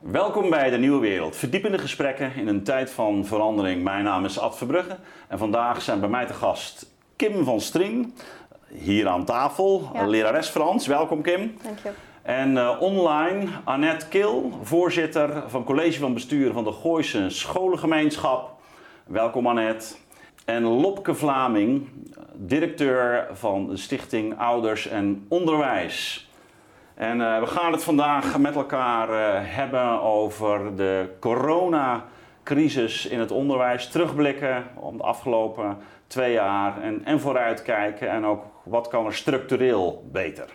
Welkom bij de Nieuwe Wereld. Verdiepende gesprekken in een tijd van verandering. Mijn naam is Ad Verbrugge en vandaag zijn bij mij te gast Kim van Strien, hier aan tafel, Ja. lerares Frans. Welkom Kim. Dank je. En eh, online Annette Kil, voorzitter van college van bestuur van de Gooise Scholengemeenschap. Welkom Annette. En Lopke Vlaming, directeur van de Stichting Ouders en Onderwijs. En eh, we gaan het vandaag met elkaar eh, hebben over de coronacrisis in het onderwijs. Terugblikken op de afgelopen twee jaar en, en vooruitkijken. En ook wat kan er structureel beter.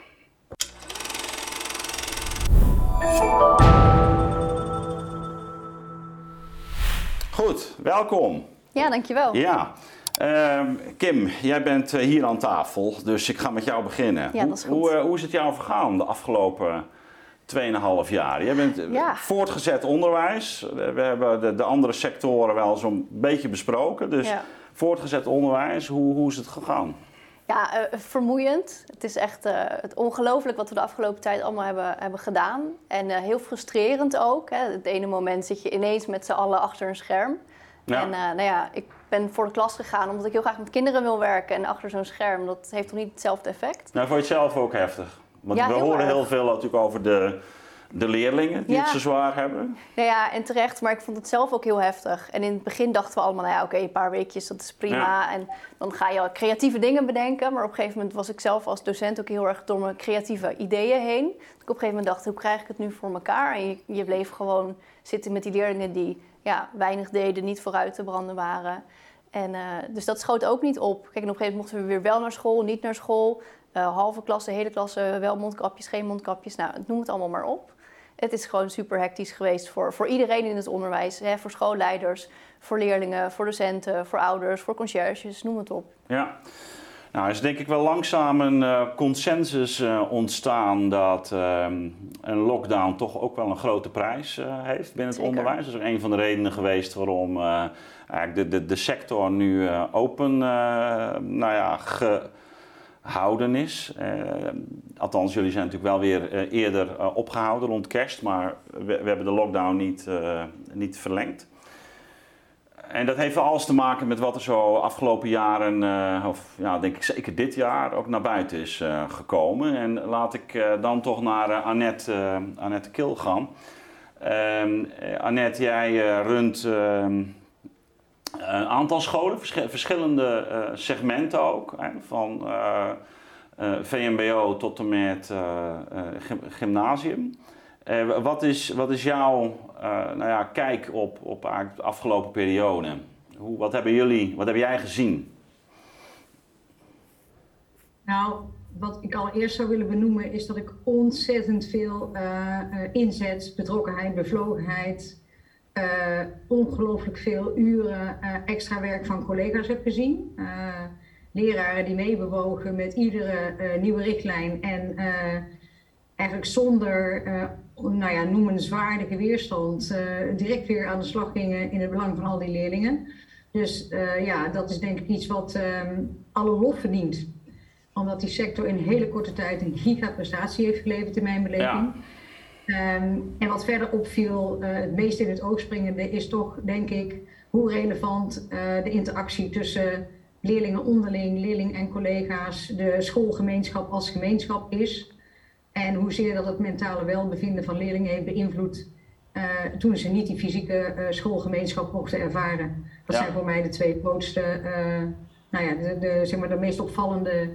Goed, welkom. Ja, dankjewel. Ja. Ehm, Kim, jij bent eh, hier aan tafel, dus ik ga met jou beginnen. Ja, dat is Hoe, goed. hoe, eh, hoe is het jou vergaan de afgelopen 2,5 jaar? Jij bent eh, Ja. voortgezet onderwijs. We hebben de, de andere sectoren wel zo'n beetje besproken. Dus Ja. voortgezet onderwijs, hoe, hoe is het gegaan? Ja, vermoeiend. Het is echt het ongelooflijk wat we de afgelopen tijd allemaal hebben, hebben gedaan. En heel frustrerend ook. Hè. Het ene moment zit je ineens met z'n allen achter een scherm. Ja. En nou ja, ik ben voor de klas gegaan omdat ik heel graag met kinderen wil werken. En achter zo'n scherm, dat heeft toch niet hetzelfde effect? Nou, vond je het zelf ook heftig? Want Ja, we heel horen erg. heel veel natuurlijk over de, de leerlingen die Ja. het zo zwaar hebben. Nou ja, en terecht, maar ik vond het zelf ook heel heftig. En in het begin dachten we allemaal, nou ja, oké, een paar weekjes, dat is prima. Ja. En dan ga je al creatieve dingen bedenken. Maar op een gegeven moment was ik zelf als docent ook heel erg door mijn creatieve ideeën heen. Dat ik op een gegeven moment dacht, hoe krijg ik het nu voor elkaar? En je, je bleef gewoon zitten met die leerlingen die ja, weinig deden, niet vooruit te branden waren. En, eh, dus dat schoot ook niet op. Kijk, en op een gegeven moment mochten we weer wel naar school, niet naar school. Eh, halve klasse, hele klasse, wel mondkapjes, geen mondkapjes. Nou, noem het allemaal maar op. Het is gewoon super hectisch geweest voor, voor iedereen in het onderwijs. Hè? Voor schoolleiders, voor leerlingen, voor docenten, voor ouders, voor conciërges, noem het op. Ja. Nou, er is denk ik wel langzaam een eh, consensus eh, ontstaan dat ehm, een lockdown toch ook wel een grote prijs eh, heeft binnen het Zeker. onderwijs. Dat is ook een van de redenen geweest waarom eigenlijk de, de, de sector nu open nou ja, gehouden is. Althans, jullie zijn natuurlijk wel weer eerder eh, opgehouden rond kerst, maar we, we hebben de lockdown niet, niet verlengd. En dat heeft alles te maken met wat er zo afgelopen jaren, eh, of ja, denk ik zeker dit jaar, ook naar buiten is eh, gekomen. En laat ik eh, dan toch naar Annette, Annette Kil gaan. Ehm, eh, Annette, jij runt ehm, een aantal scholen, verschi- verschillende segmenten ook, van VMBO tot en met gym- gymnasium. Eh, wat, is, wat is jouw eh, nou ja, kijk op, op de afgelopen periode? Hoe, wat hebben jullie, wat heb jij gezien? Nou, wat ik allereerst zou willen benoemen is dat ik ontzettend veel eh, inzet, betrokkenheid, bevlogenheid, eh, ongelooflijk veel uren extra werk van collega's heb gezien. Leraren die meebewogen met iedere nieuwe richtlijn en eigenlijk zonder, nou ja, noemenswaardige weerstand, eh, direct weer aan de slag gingen in het belang van al die leerlingen. Dus eh, ja, dat is denk ik iets wat ehm, alle lof verdient omdat die sector in een hele korte tijd een gigaprestatie heeft geleverd in mijn beleving. Ehm, en wat verder opviel, eh, het meest in het oog springende, is toch, denk ik, hoe relevant de interactie tussen leerlingen onderling, leerling en collega's, de schoolgemeenschap als gemeenschap is. En hoezeer dat het mentale welbevinden van leerlingen heeft beïnvloed eh, toen ze niet die fysieke eh, schoolgemeenschap mochten ervaren. Dat Ja. zijn voor mij de twee grootste, eh, nou ja, de, de, zeg maar de meest opvallende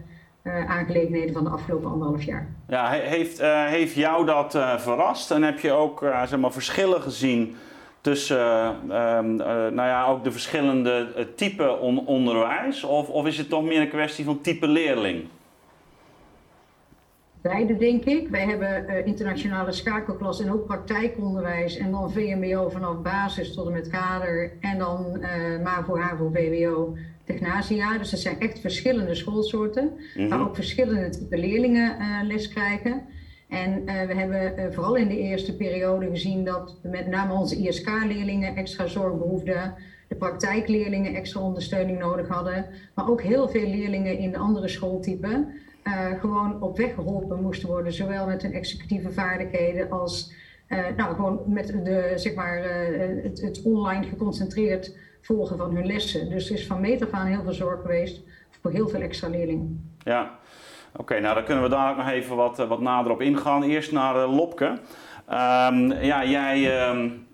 aangelegenheden van de afgelopen anderhalf jaar. Ja, he- heeft, heeft jou dat verrast en heb je ook zeg maar, verschillen gezien tussen eh, ehm, eh, nou ja, ook de verschillende typen on- onderwijs? Of, of is het toch meer een kwestie van type leerling? Beide, denk ik. Wij hebben eh, internationale schakelklas en ook praktijkonderwijs. En dan VMBO vanaf basis tot en met kader. En dan eh MAVO, HAVO, VWO, Technasia. Dus dat zijn echt verschillende schoolsoorten. Waar ook verschillende type leerlingen eh, les krijgen. En we hebben vooral in de eerste periode gezien dat met name onze ISK-leerlingen extra zorg behoefden. De praktijkleerlingen extra ondersteuning nodig hadden. Maar ook heel veel leerlingen in de andere schooltypen eh, gewoon op weg geholpen moesten worden. Zowel met hun executieve vaardigheden als nou, gewoon met de, zeg maar, het, het, online geconcentreerd volgen van hun lessen. Dus er is van meet af aan heel veel zorg geweest voor heel veel extra leerlingen. Ja, oké, nou dan kunnen we daar ook nog even wat, wat nader op ingaan. Eerst naar Lopke. Um, ja, jij. Um,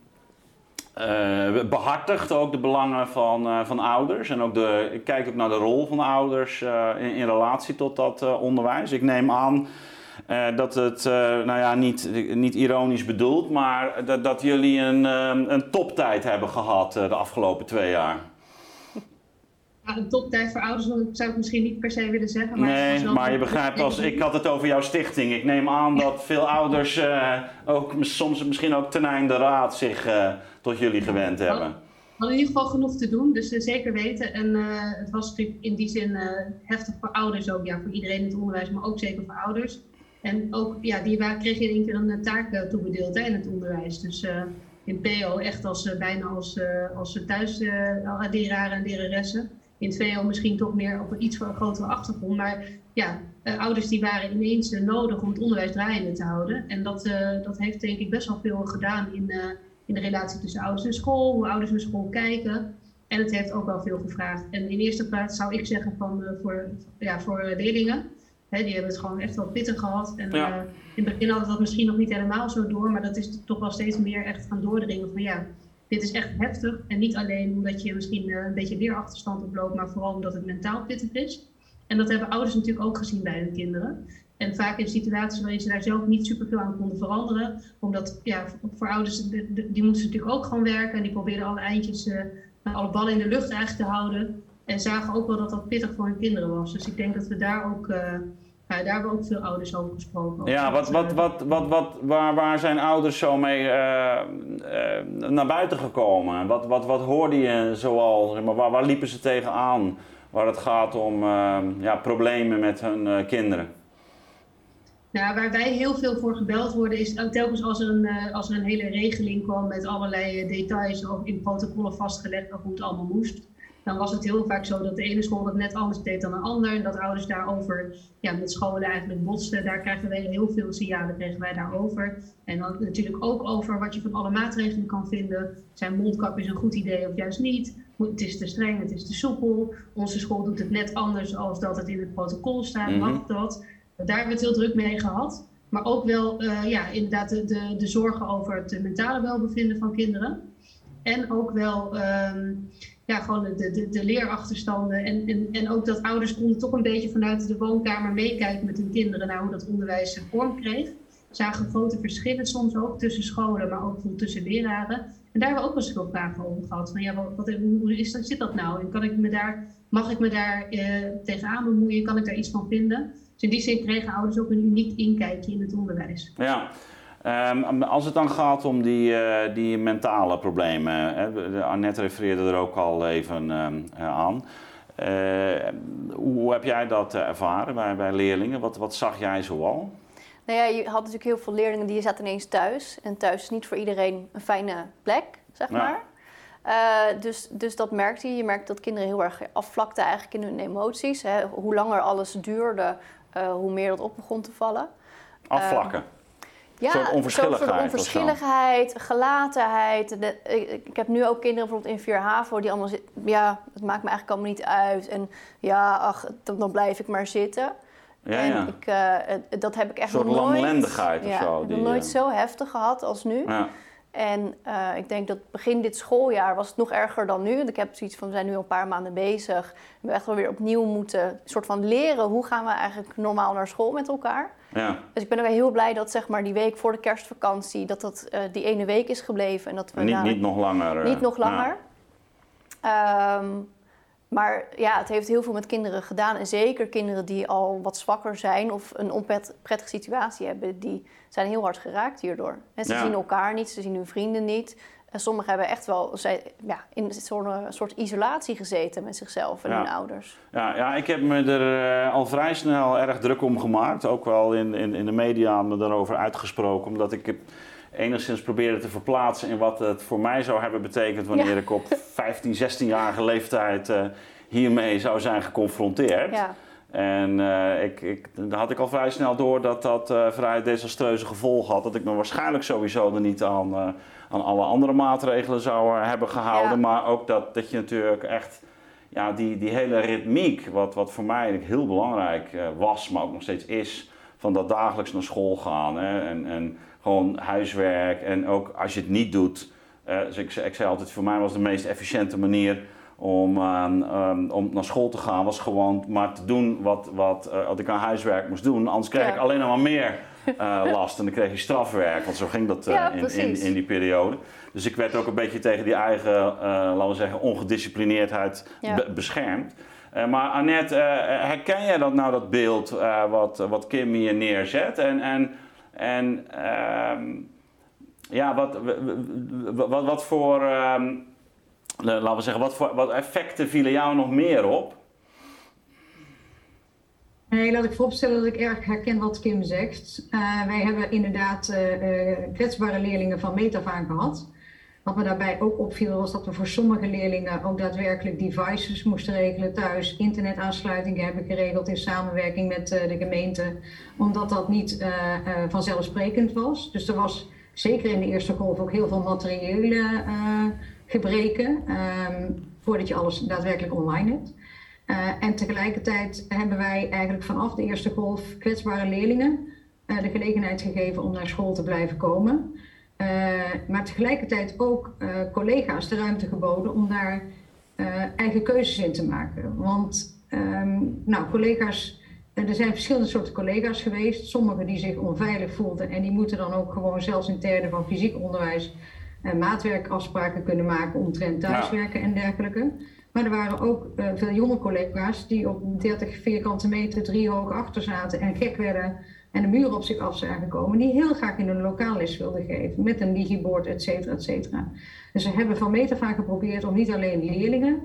uh, behartigt ook de belangen van, uh, van ouders. En ook de, kijk ook naar de rol van ouders uh, in, in, relatie tot dat onderwijs. Ik neem aan dat het, nou ja, niet, niet ironisch bedoeld, maar dat, dat jullie een, een toptijd hebben gehad de afgelopen twee jaar. Een toptijd voor ouders zou ik het misschien niet per se willen zeggen. Maar nee, maar je begrijpt als ik had het over jouw stichting. Ik neem aan dat veel ouders ook soms misschien ook ten einde raad zich tot jullie gewend hebben? We hadden in ieder geval genoeg te doen, dus zeker weten. En het was natuurlijk in die zin heftig voor ouders ook, ja, voor iedereen in het onderwijs, maar ook zeker voor ouders. En ook, ja, die waren, kregen in één keer een taak toebedeeld hè, in het onderwijs. Dus in PO echt als, bijna als, als thuisleraren en leraressen. In het VO misschien toch meer op een iets grotere achtergrond. Maar ja, ouders die waren ineens nodig om het onderwijs draaiende te houden. En dat, dat heeft denk ik best wel veel gedaan in in de relatie tussen ouders en school, hoe ouders naar school kijken. En het heeft ook wel veel gevraagd. En in eerste plaats zou ik zeggen van, voor, ja, voor leerlingen. Hè, die hebben het gewoon echt wel pittig gehad. En in het begin hadden we dat misschien nog niet helemaal zo door. Maar dat is toch wel steeds meer echt gaan doordringen van ja, dit is echt heftig. En niet alleen omdat je misschien uh, een beetje leerachterstand oploopt, maar vooral omdat het mentaal pittig is. En dat hebben ouders natuurlijk ook gezien bij hun kinderen. En vaak in situaties waarin ze daar zelf niet superveel aan konden veranderen. Omdat ja, voor ouders, die moeten natuurlijk ook gewoon werken. En die probeerden alle eindjes, uh, alle ballen in de lucht eigenlijk te houden. En zagen ook wel dat dat pittig voor hun kinderen was. Dus ik denk dat we daar ook, uh, ja, daar hebben ook veel ouders over gesproken. Ja, wat, wat, wat, wat, wat, waar, waar zijn ouders zo mee uh, naar buiten gekomen? Wat, wat, wat hoorde je zoal? Zeg maar, waar, waar liepen ze tegenaan? Waar het gaat om ja, problemen met hun kinderen? Nou, waar wij heel veel voor gebeld worden is telkens als er een, als er een hele regeling kwam met allerlei details of in protocollen vastgelegd of hoe het allemaal moest. Dan was het heel vaak zo dat de ene school dat net anders deed dan de ander. En dat ouders daarover ja, met scholen eigenlijk botsten. Daar krijgen wij heel veel signalen kregen wij daarover. En dan natuurlijk ook over wat je van alle maatregelen kan vinden. Zijn mondkapjes een goed idee of juist niet? Het is te streng, het is te soepel. Onze school doet het net anders als dat het in het protocol staat. Mm Mag dat? Daar hebben we het heel druk mee gehad. Maar ook wel uh, ja, inderdaad de, de, de, zorgen over het mentale welbevinden van kinderen. En ook wel um, ja, gewoon de, de, de leerachterstanden. En, en, en ook dat ouders konden toch een beetje vanuit de woonkamer meekijken met hun kinderen naar hoe dat onderwijs vorm kreeg. Zagen grote verschillen soms ook tussen scholen, maar ook tussen leraren. En daar hebben we ook wel eens veel vragen over gehad. Van ja, wat, hoe is dat, zit dat nou? En kan ik me daar, mag ik me daar uh, tegenaan bemoeien? Kan ik daar iets van vinden? Dus in die zin kregen ouders ook een uniek inkijkje in het onderwijs. Ja. Um, als het dan gaat om die, uh, die mentale problemen, hè, Annette refereerde er ook al even um, aan. Uh, hoe heb jij dat ervaren bij, bij leerlingen? Wat, wat zag jij zoal? Nou ja, je had natuurlijk heel veel leerlingen die zaten ineens thuis. En thuis is niet voor iedereen een fijne plek, zeg maar. Uh, dus, dus dat merkte je. Je merkte dat kinderen heel erg afvlakten eigenlijk in hun emoties. Hè. Hoe langer alles duurde, uh, hoe meer dat op begon te vallen. Afvlakken? Ja, soort onverschilligheid. Soort onverschilligheid, gelatenheid. De, ik, ik, heb nu ook kinderen bijvoorbeeld in 4 HAVO die allemaal zitten. Ja, het maakt me eigenlijk allemaal niet uit. En ja, ach, dan, dan blijf ik maar zitten. Ja, en ja. Ik, uh, dat heb ik echt nog nooit... Een soort lamlendigheid of ja, zo. Ik heb nooit zo heftig gehad als nu. Ja. En uh, ik denk dat begin dit schooljaar was het nog erger dan nu. Want ik heb zoiets van, we zijn nu al een paar maanden bezig. We hebben echt wel weer opnieuw moeten soort van leren... hoe gaan we eigenlijk normaal naar school met elkaar. Ja. Dus ik ben ook heel blij dat zeg maar, die week voor de kerstvakantie... dat dat uh, die ene week is gebleven. En dat we niet, niet nog langer. Niet nog langer. Ja. Um, maar ja, het heeft heel veel met kinderen gedaan. En zeker kinderen die al wat zwakker zijn of een onprettige situatie hebben, die zijn heel hard geraakt hierdoor. En ze ja. zien elkaar niet, ze zien hun vrienden niet. En sommigen hebben echt wel ja, in zo'n soort isolatie gezeten met zichzelf en ja. hun ouders. Ja, ja, ik heb me er uh, al vrij snel erg druk om gemaakt. Ook wel in, in, in de media me daarover uitgesproken. Omdat ik heb enigszins probeerde te verplaatsen in wat het voor mij zou hebben betekend wanneer ja. ik op 15, 16-jarige leeftijd uh, hiermee zou zijn geconfronteerd. Ja. En uh, ik, ik, daar had ik al vrij snel door dat dat uh, vrij desastreuze gevolgen had. Dat ik me waarschijnlijk sowieso er niet aan, aan alle andere maatregelen zou hebben gehouden. Ja. Maar ook dat, dat je natuurlijk echt ja, die, die hele ritmiek, wat, wat voor mij heel belangrijk was, maar ook nog steeds is, van dat dagelijks naar school gaan. Hè, en, en gewoon huiswerk. En ook als je het niet doet. dus ik, ik zei altijd, voor mij was de meest efficiënte manier om, um, om naar school te gaan, was gewoon maar te doen wat, wat, uh, wat ik aan huiswerk moest doen. Anders kreeg ik alleen maar meer last en dan kreeg je strafwerk, want zo ging dat ja, in, in, in, die periode. Dus ik werd ook een beetje tegen die eigen, laten we zeggen, ongedisciplineerdheid ja. be beschermd. maar Annette, herken jij dat nou, dat beeld wat, wat Kim hier neerzet? En, en, en um, ja, wat, wat, wat voor... Um, laten we zeggen, wat, voor, wat effecten vielen jou nog meer op? Nee, laat ik vooropstellen dat ik erg herken wat Kim zegt. Uh, wij hebben inderdaad uh, uh, kwetsbare leerlingen van meet af aan gehad. Wat me daarbij ook opviel was dat we voor sommige leerlingen ook daadwerkelijk devices moesten regelen thuis, internetaansluitingen hebben geregeld in samenwerking met de gemeente, omdat dat niet vanzelfsprekend was. Dus er was zeker in de eerste golf ook heel veel materiële gebreken um, voordat je alles daadwerkelijk online hebt. Uh, en tegelijkertijd hebben wij eigenlijk vanaf de eerste golf kwetsbare leerlingen uh, de gelegenheid gegeven om naar school te blijven komen. Uh, maar tegelijkertijd ook collega's de ruimte geboden om daar eigen keuzes in te maken. Want um, nou, collega's, er zijn verschillende soorten collega's geweest. Sommigen die zich onveilig voelden en die moeten dan ook gewoon zelfs in termen van fysiek onderwijs maatwerkafspraken kunnen maken omtrent thuiswerken en dergelijke. Maar er waren ook uh, veel jonge collega's die op 30 vierkante meter drie hoog achter zaten en gek werden en de muur op zich af zijn gekomen, die heel graag in een lokaal les wilden geven met een digibord, et cetera, et cetera. Dus we hebben van af aan geprobeerd om niet alleen leerlingen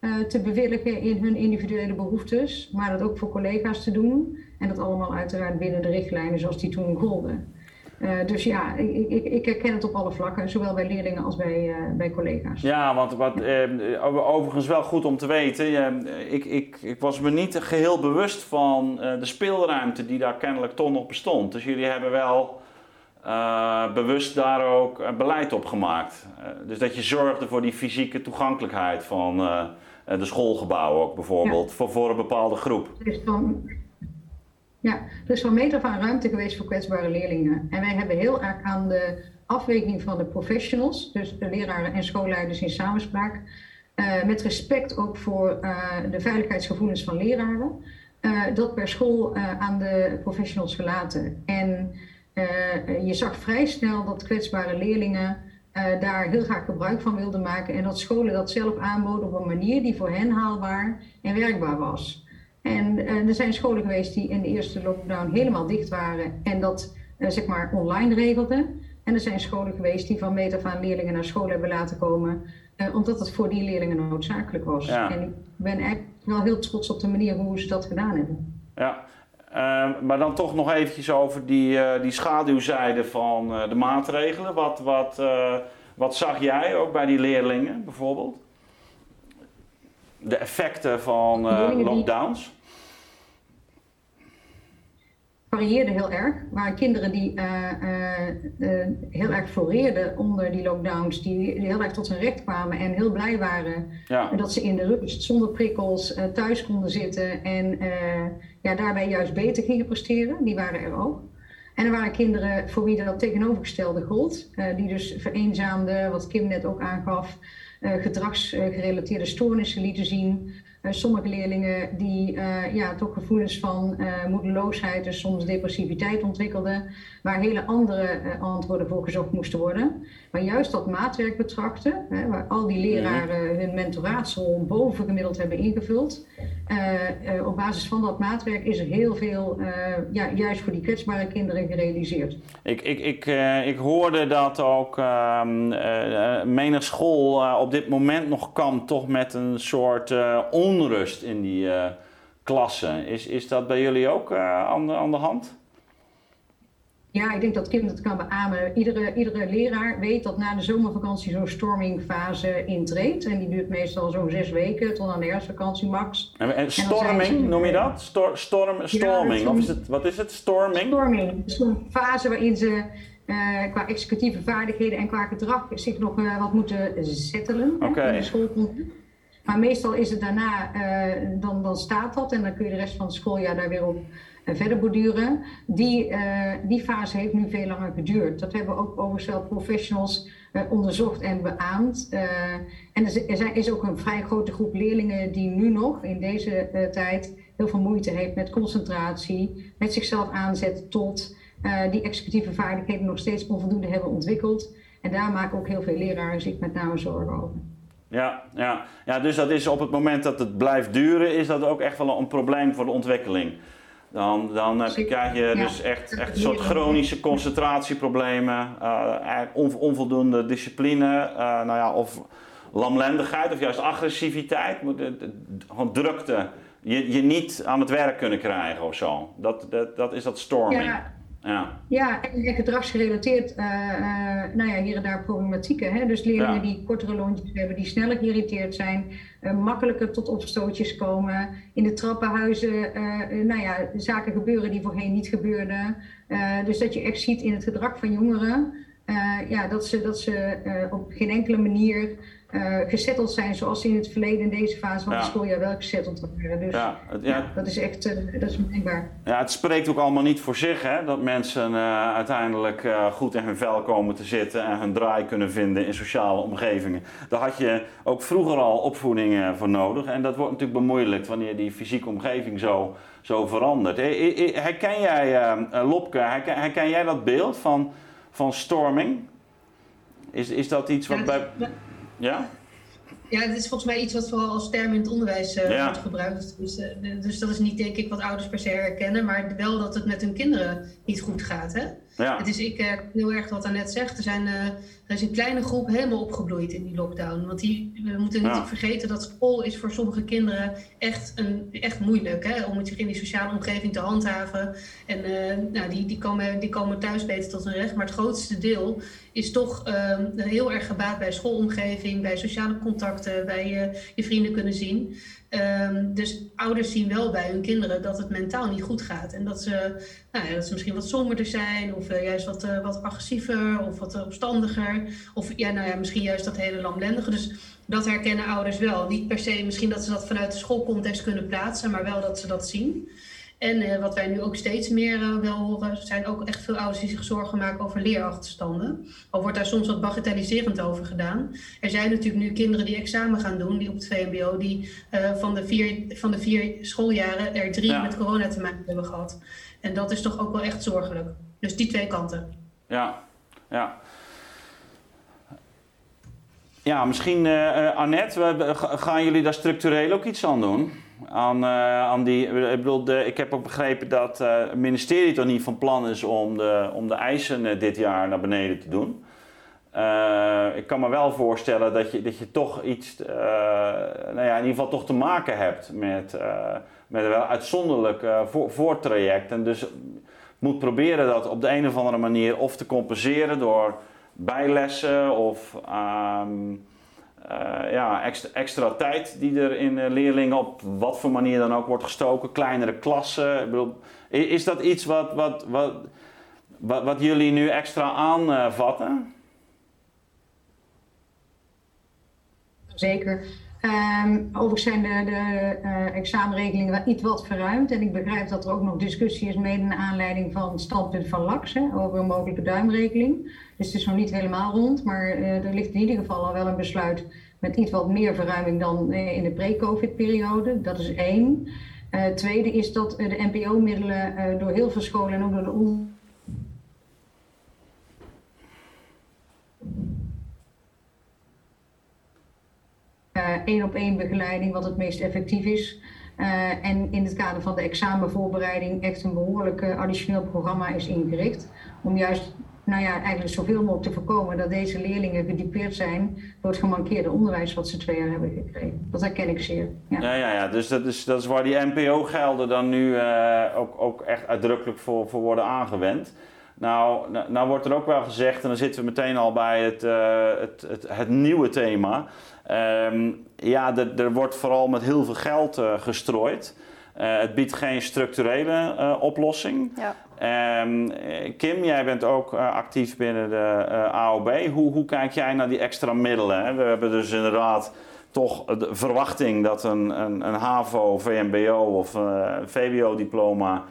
uh, te bewilligen in hun individuele behoeftes, maar dat ook voor collega's te doen. En dat allemaal uiteraard binnen de richtlijnen zoals die toen golden. Uh, dus ja, ik, ik, ik, herken het op alle vlakken, zowel bij leerlingen als bij, uh, bij collega's. Ja, want wat, uh, overigens wel goed om te weten, ik, ik, ik was me niet geheel bewust van de speelruimte die daar kennelijk toch nog bestond. Dus jullie hebben wel bewust daar ook beleid op gemaakt. dus dat je zorgde voor die fysieke toegankelijkheid van de schoolgebouwen ook bijvoorbeeld, ja. voor, voor een bepaalde groep. Dus dan, ja, er is van meter van ruimte geweest voor kwetsbare leerlingen. En wij hebben heel erg aan de afweging van de professionals, dus de leraren en schoolleiders in samenspraak, uh, met respect ook voor uh, de veiligheidsgevoelens van leraren, uh, dat per school aan de professionals gelaten. En je zag vrij snel dat kwetsbare leerlingen daar heel graag gebruik van wilden maken en dat scholen dat zelf aanboden op een manier die voor hen haalbaar en werkbaar was. En uh, er zijn scholen geweest die in de eerste lockdown helemaal dicht waren en dat uh, zeg maar online regelden. En er zijn scholen geweest die van meet af aan leerlingen naar school hebben laten komen, uh, omdat het voor die leerlingen noodzakelijk was. Ja. En ik ben eigenlijk wel heel trots op de manier hoe ze dat gedaan hebben. Ja, ehm, maar dan toch nog eventjes over die, die schaduwzijde van de maatregelen. Wat, wat, wat zag jij ook bij die leerlingen bijvoorbeeld? De effecten van lockdowns? varieerde heel erg. Er waren kinderen die uh, uh, heel erg floreerden onder die lockdowns, die, heel erg tot hun recht kwamen en heel blij waren ja. dat ze in de rust zonder prikkels thuis konden zitten en ja, daarbij juist beter gingen presteren. Die waren er ook. En er waren kinderen voor wie dat tegenovergestelde gold, die dus vereenzaamden, wat Kim net ook aangaf, gedragsgerelateerde stoornissen lieten zien. Eh, sommige leerlingen die uh, ja, toch gevoelens van moedeloosheid, dus soms depressiviteit ontwikkelden, waar hele andere antwoorden voor gezocht moesten worden. Maar juist dat maatwerk betrachten, hè, waar al die leraren hun mentoraatsrol bovengemiddeld hebben ingevuld, op basis van dat maatwerk is er heel veel ja, juist voor die kwetsbare kinderen gerealiseerd. Ik, ik, ik, ik hoorde dat ook ehm, menig school op dit moment nog kan, toch met een soort on onrust in die klassen. Is, is dat bij jullie ook uh, aan, de, aan de hand? Ja, ik denk dat Kim dat kan beamen. Iedere, iedere leraar weet dat na de zomervakantie zo'n stormingfase intreedt. En die duurt meestal zo'n zes weken tot aan de herfstvakantie max. En, en storming, noem je dat? Stor, storm, storming, ja, of is het, wat is het? Storming? Storming, een fase waarin ze uh, qua executieve vaardigheden en qua gedrag zich nog uh, wat moeten zettelen okay. in de schoolcontext. Maar meestal is het daarna, uh, dan, dan staat dat en dan kun je de rest van het schooljaar daar weer op verder borduren. Die, die fase heeft nu veel langer geduurd. Dat hebben ook overigens professionals onderzocht en beaamd. en er is ook een vrij grote groep leerlingen die nu nog in deze tijd heel veel moeite heeft met concentratie, met zichzelf aanzetten tot die executieve vaardigheden nog steeds onvoldoende hebben ontwikkeld. En daar maken ook heel veel leraren zich met name zorgen over. Ja, ja. ja, dus dat is op het moment dat het blijft duren, is dat ook echt wel een probleem voor de ontwikkeling. Dan, dan krijg je dus echt, echt een soort chronische concentratieproblemen, uh, onvoldoende discipline, uh, nou ja, of lamlendigheid of juist agressiviteit, gewoon drukte. Je, je niet aan het werk kunnen krijgen of zo. Dat, dat, dat is dat storming. Ja. Ja, ja en, gedragsgerelateerd, uh, uh, nou ja, hier en daar problematieken. Hè? Dus leerlingen die kortere lontjes hebben, die sneller geïrriteerd zijn, uh, makkelijker tot opstootjes komen. In de trappenhuizen, nou ja, zaken gebeuren die voorheen niet gebeurden. dus dat je echt ziet in het gedrag van jongeren, ja, dat ze, dat ze op geen enkele manier uh, gezetteld zijn zoals ze in het verleden in deze fase van ja. het schooljaar wel gezetteld waren. Dus ja, het, ja, dat is echt uh, dat is merkbaar. Ja, het spreekt ook allemaal niet voor zich hè, dat mensen uh, uiteindelijk goed in hun vel komen te zitten en hun draai kunnen vinden in sociale omgevingen. Daar had je ook vroeger al opvoeding voor nodig en dat wordt natuurlijk bemoeilijkt wanneer die fysieke omgeving zo, zo verandert. Herken jij, Lopke, herken, herken jij dat beeld van, van storming? Is, is dat iets wat bij... Ja? Ja, het is volgens mij iets wat vooral als term in het onderwijs uh, wordt gebruikt. Dus, uh, dus dat is niet denk ik wat ouders per se herkennen, maar wel dat het met hun kinderen niet goed gaat. Hè? Ja. Het is ik uh, heel erg wat net zegt. Er, zijn, er is een kleine groep helemaal opgebloeid in die lockdown. Want die, we moeten niet vergeten dat school is voor sommige kinderen echt, een, echt moeilijk. Hè? Om zich in die sociale omgeving te handhaven. En nou, die, die, komen, die komen thuis beter tot hun recht. Maar het grootste deel is toch heel erg gebaat bij schoolomgeving, bij sociale contacten, bij je vrienden kunnen zien. Um, dus ouders zien wel bij hun kinderen dat het mentaal niet goed gaat. En dat ze, nou ja, dat ze misschien wat somberder zijn, of uh, juist wat, uh, wat agressiever, of wat opstandiger. Of ja, nou ja, misschien juist dat hele lamlendige. Dus dat herkennen ouders wel. Niet per se misschien dat ze dat vanuit de schoolcontext kunnen plaatsen, maar wel dat ze dat zien. En uh, wat wij nu ook steeds meer uh, wel horen, zijn ook echt veel ouders die zich zorgen maken over leerachterstanden. Al wordt daar soms wat bagatelliserend over gedaan. Er zijn natuurlijk nu kinderen die examen gaan doen, die op het VMBO, die uh, van, de vier, van de vier schooljaren er drie ja. met corona te maken hebben gehad. En dat is toch ook wel echt zorgelijk. Dus die twee kanten. Ja, ja. Ja, misschien uh, Annette, gaan jullie daar structureel ook iets aan doen? Aan, uh, aan die, ik, bedoel, ik heb ook begrepen dat uh, het ministerie toch niet van plan is om de, om de eisen uh, dit jaar naar beneden te doen. ik kan me wel voorstellen dat je, dat je toch iets, nou ja, in ieder geval toch te maken hebt met, met een wel uitzonderlijk voor, voortraject. En dus moet proberen dat op de een of andere manier of te compenseren door bijlessen of... Um, uh, ja, extra, tijd die er in uh, leerlingen op wat voor manier dan ook wordt gestoken, kleinere klassen. Bedoel, is dat iets wat, wat, wat, wat, wat jullie nu extra aanvatten? Zeker. Um, overigens zijn de, de uh, examenregelingen iets wat verruimd. En ik begrijp dat er ook nog discussie is mede naar aanleiding van het standpunt van LAX over een mogelijke duimregeling. Dus het is nog niet helemaal rond, maar uh, er ligt in ieder geval al wel een besluit met iets wat meer verruiming dan uh, in de pre-COVID-periode. Dat is één. tweede is dat de NPO-middelen door heel veel scholen en ook door de één op één begeleiding, wat het meest effectief is. Uh, en in het kader van de examenvoorbereiding echt een behoorlijk uh, additioneel programma is ingericht. Om juist nou ja, eigenlijk zoveel mogelijk te voorkomen dat deze leerlingen gedupeerd zijn door het gemankeerde onderwijs wat ze twee jaar hebben gekregen. Dat herken ik zeer. Ja, ja, ja, ja. dus dat is, dat is waar die NPO-gelden dan nu ook, ook echt uitdrukkelijk voor, voor worden aangewend. Nou, nou, nou, wordt er ook wel gezegd, en dan zitten we meteen al bij het, het, het, het, nieuwe thema. Ehm, ja, er wordt vooral met heel veel geld gestrooid. Uh, het biedt geen structurele uh, oplossing. Ja. Um, Kim, jij bent ook actief binnen de AOB. Hoe, hoe, kijk jij naar die extra middelen? Hè? We hebben dus inderdaad toch de verwachting dat een, een, een HAVO, VMBO of VWO-diploma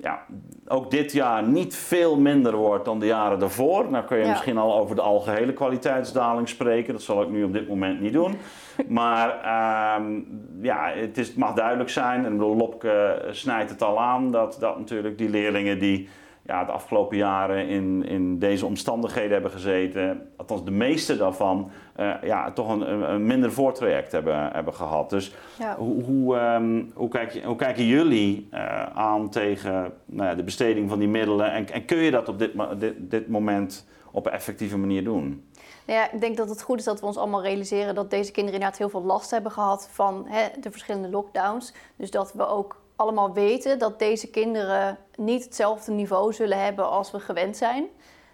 ja, ook dit jaar niet veel minder wordt dan de jaren daarvoor. Nou kun je misschien al over de algehele kwaliteitsdaling spreken. Dat zal ik nu op dit moment niet doen. Maar ehm, ja, het, is, het, mag duidelijk zijn, en Lopke snijdt het al aan, dat, dat natuurlijk die leerlingen die ja, de afgelopen jaren in, in deze omstandigheden hebben gezeten, althans de meeste daarvan, uh, ja, toch een, een, minder voortraject hebben, hebben gehad. Dus hoe, hoe, um, hoe, kijk je, hoe kijken jullie uh, aan tegen nou ja, de besteding van die middelen en, en kun je dat op dit, dit, dit moment op een effectieve manier doen? Nou ja, ik denk dat het goed is dat we ons allemaal realiseren dat deze kinderen inderdaad heel veel last hebben gehad van hè, de verschillende lockdowns. Dus dat we ook allemaal weten dat deze kinderen niet hetzelfde niveau zullen hebben als we gewend zijn.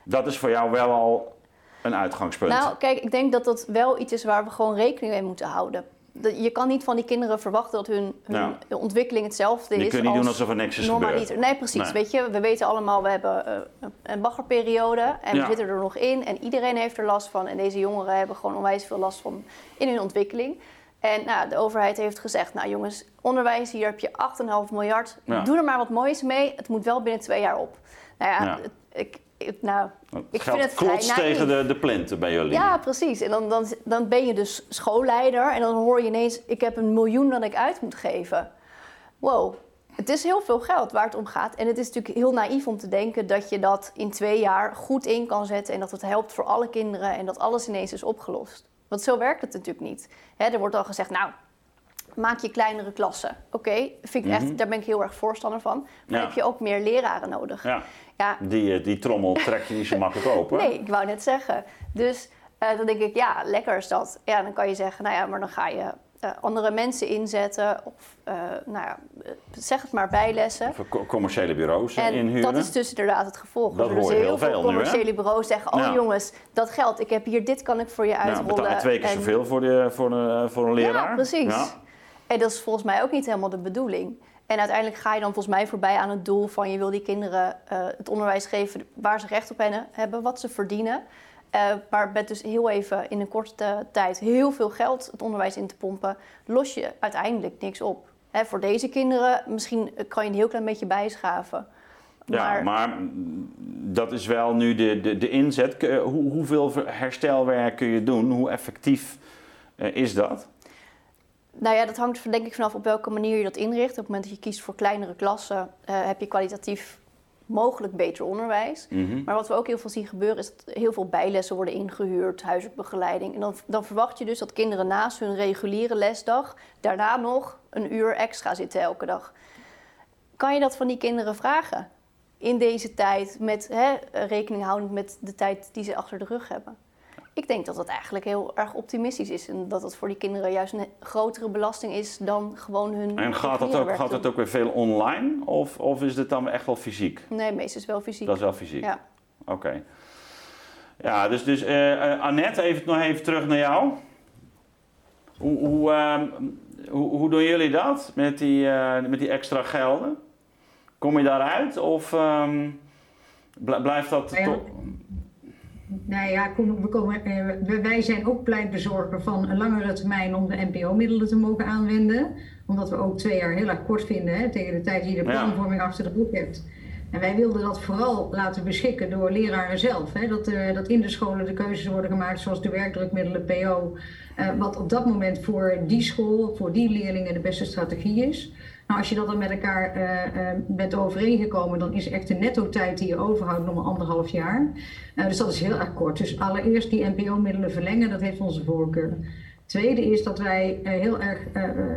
Dat is voor jou wel al een uitgangspunt. Nou, kijk, ik denk dat dat wel iets is waar we gewoon rekening mee moeten houden. Je kan niet van die kinderen verwachten dat hun, hun ontwikkeling hetzelfde is. Je kunt niet doen alsof er niks is gebeurd. Nee, precies. Weet je, we weten allemaal, we hebben uh, een baggerperiode en we zitten er nog in. En iedereen heeft er last van. En deze jongeren hebben gewoon onwijs veel last van in hun ontwikkeling. En nou, de overheid heeft gezegd, nou jongens, onderwijs, hier heb je 8,5 miljard. Doe er maar wat moois mee. Het moet wel binnen twee jaar op. Nou ja, ik, ik, nou, ik vind het klots tegen de, de plinten bij jullie. Ja, precies. En dan, dan, dan ben je dus schoolleider en dan hoor je ineens... ik heb een miljoen dat ik uit moet geven. Wow, het is heel veel geld waar het om gaat. En het is natuurlijk heel naïef om te denken dat je dat in twee jaar goed in kan zetten... en dat het helpt voor alle kinderen en dat alles ineens is opgelost. Want zo werkt het natuurlijk niet. er wordt al gezegd, nou, maak je kleinere klassen. Oké, vind ik echt, mhm. daar ben ik heel erg voorstander van. Maar heb je ook meer leraren nodig. Ja. ja. Die, eh, die trommel trek je niet zo makkelijk open. Nee, ik wou net zeggen. Dus uh, dan denk ik, ja, lekker is dat. Ja, dan kan je zeggen, nou ja, maar dan ga je uh, andere mensen inzetten. Of, uh, nou ja, zeg het maar, bijlessen. Of commerciële bureaus en inhuren. dat is dus inderdaad het gevolg. Dat hoor je heel veel commerciële nu, bureaus zeggen, oh jongens, dat geld, ik heb hier, dit kan ik voor je uitrollen. Betaal je twee keer en... zoveel voor, de, voor, een, voor een leraar. Ja, precies. Ja. En dat is volgens mij ook niet helemaal de bedoeling. En uiteindelijk ga je dan volgens mij voorbij aan het doel van je wil die kinderen uh, het onderwijs geven waar ze recht op hebben, wat ze verdienen. Uh, maar met dus heel even in een korte tijd heel veel geld het onderwijs in te pompen, los je uiteindelijk niks op. Hè, voor deze kinderen misschien kan je een heel klein beetje bijschaven. Ja, maar, dat is wel nu de, de, de inzet. Hoe, hoeveel herstelwerk kun je doen? Hoe effectief uh, is dat? Nou ja, dat hangt denk ik vanaf op welke manier je dat inricht. Op het moment dat je kiest voor kleinere klassen, uh, heb je kwalitatief mogelijk beter onderwijs. Mhm. Maar wat we ook heel veel zien gebeuren is dat heel veel bijlessen worden ingehuurd, huiselijke begeleiding. En dan, dan verwacht je dus dat kinderen naast hun reguliere lesdag daarna nog een uur extra zitten elke dag. Kan je dat van die kinderen vragen? In deze tijd, met hè, rekening houdend met de tijd die ze achter de rug hebben. Ik denk dat dat eigenlijk heel erg optimistisch is. En dat het voor die kinderen juist een grotere belasting is dan gewoon hun. En gaat dat ook, gaat het ook weer veel online? Of, of is het dan echt wel fysiek? Nee, meestal is wel fysiek. Dat is wel fysiek. Ja. Oké. Ja, dus, dus uh, Annette, even, nog even terug naar jou. Hoe, hoe, uh, hoe, hoe, doen jullie dat met die, uh, met die extra gelden? Kom je daaruit of um, blijft dat. Ja, toch? Nou ja, we komen, eh, wij zijn ook pleitbezorger van een langere termijn om de NPO-middelen te mogen aanwenden. Omdat we ook twee jaar heel erg kort vinden hè, tegen de tijd die je de planvorming achter de boek hebt. En wij wilden dat vooral laten beschikken door leraren zelf. Hè, dat, uh, dat in de scholen de keuzes worden gemaakt zoals de werkdrukmiddelen, PO. Uh, eh, wat op dat moment voor die school, voor die leerlingen de beste strategie is. Nou, als je dat dan met elkaar uh, bent overeengekomen, dan is echt de netto-tijd die je overhoudt nog maar anderhalf jaar. Uh, dus dat is heel erg kort. Dus allereerst die NPO-middelen verlengen, dat heeft onze voorkeur. Tweede is dat wij heel erg,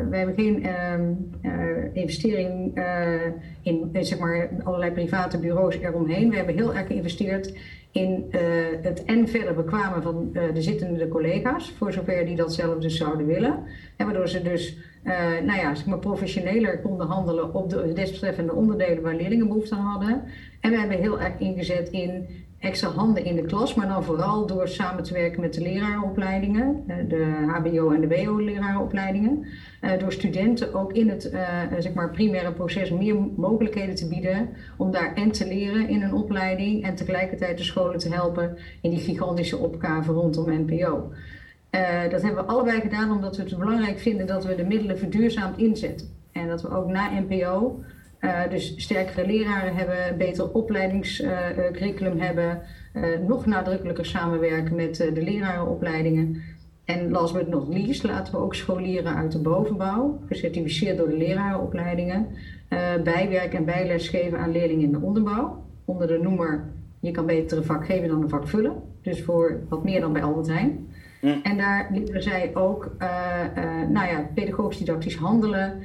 we hebben geen ehm, investering in zeg maar, allerlei private bureaus eromheen. We hebben heel erg geïnvesteerd in het en verder bekwamen van de zittende collega's, voor zover die dat zelf dus zouden willen. En waardoor ze dus nou ja, zeg maar professioneler konden handelen op de desbetreffende onderdelen waar leerlingen behoefte aan hadden. En we hebben heel erg ingezet in extra handen in de klas, maar dan vooral door samen te werken met de lerarenopleidingen, eh, de HBO- en de WO-lerarenopleidingen. Eh, door studenten ook in het uh, zeg maar primaire proces meer mogelijkheden te bieden om daar en te leren in een opleiding en tegelijkertijd de scholen te helpen in die gigantische opgave rondom NPO. dat hebben we allebei gedaan omdat we het belangrijk vinden dat we de middelen verduurzaamd inzetten. En dat we ook na NPO uh, dus sterkere leraren hebben, beter opleidingscurriculum hebben, uh, nog nadrukkelijker samenwerken met de lerarenopleidingen. En last but not least laten we ook scholieren uit de bovenbouw, gecertificeerd door de lerarenopleidingen, bijwerk en bijles geven aan leerlingen in de onderbouw. Onder de noemer je kan beter een vak geven dan een vak vullen. Dus voor wat meer dan bij Albert Heijn. En daar leren zij ook nou ja, pedagogisch didactisch handelen,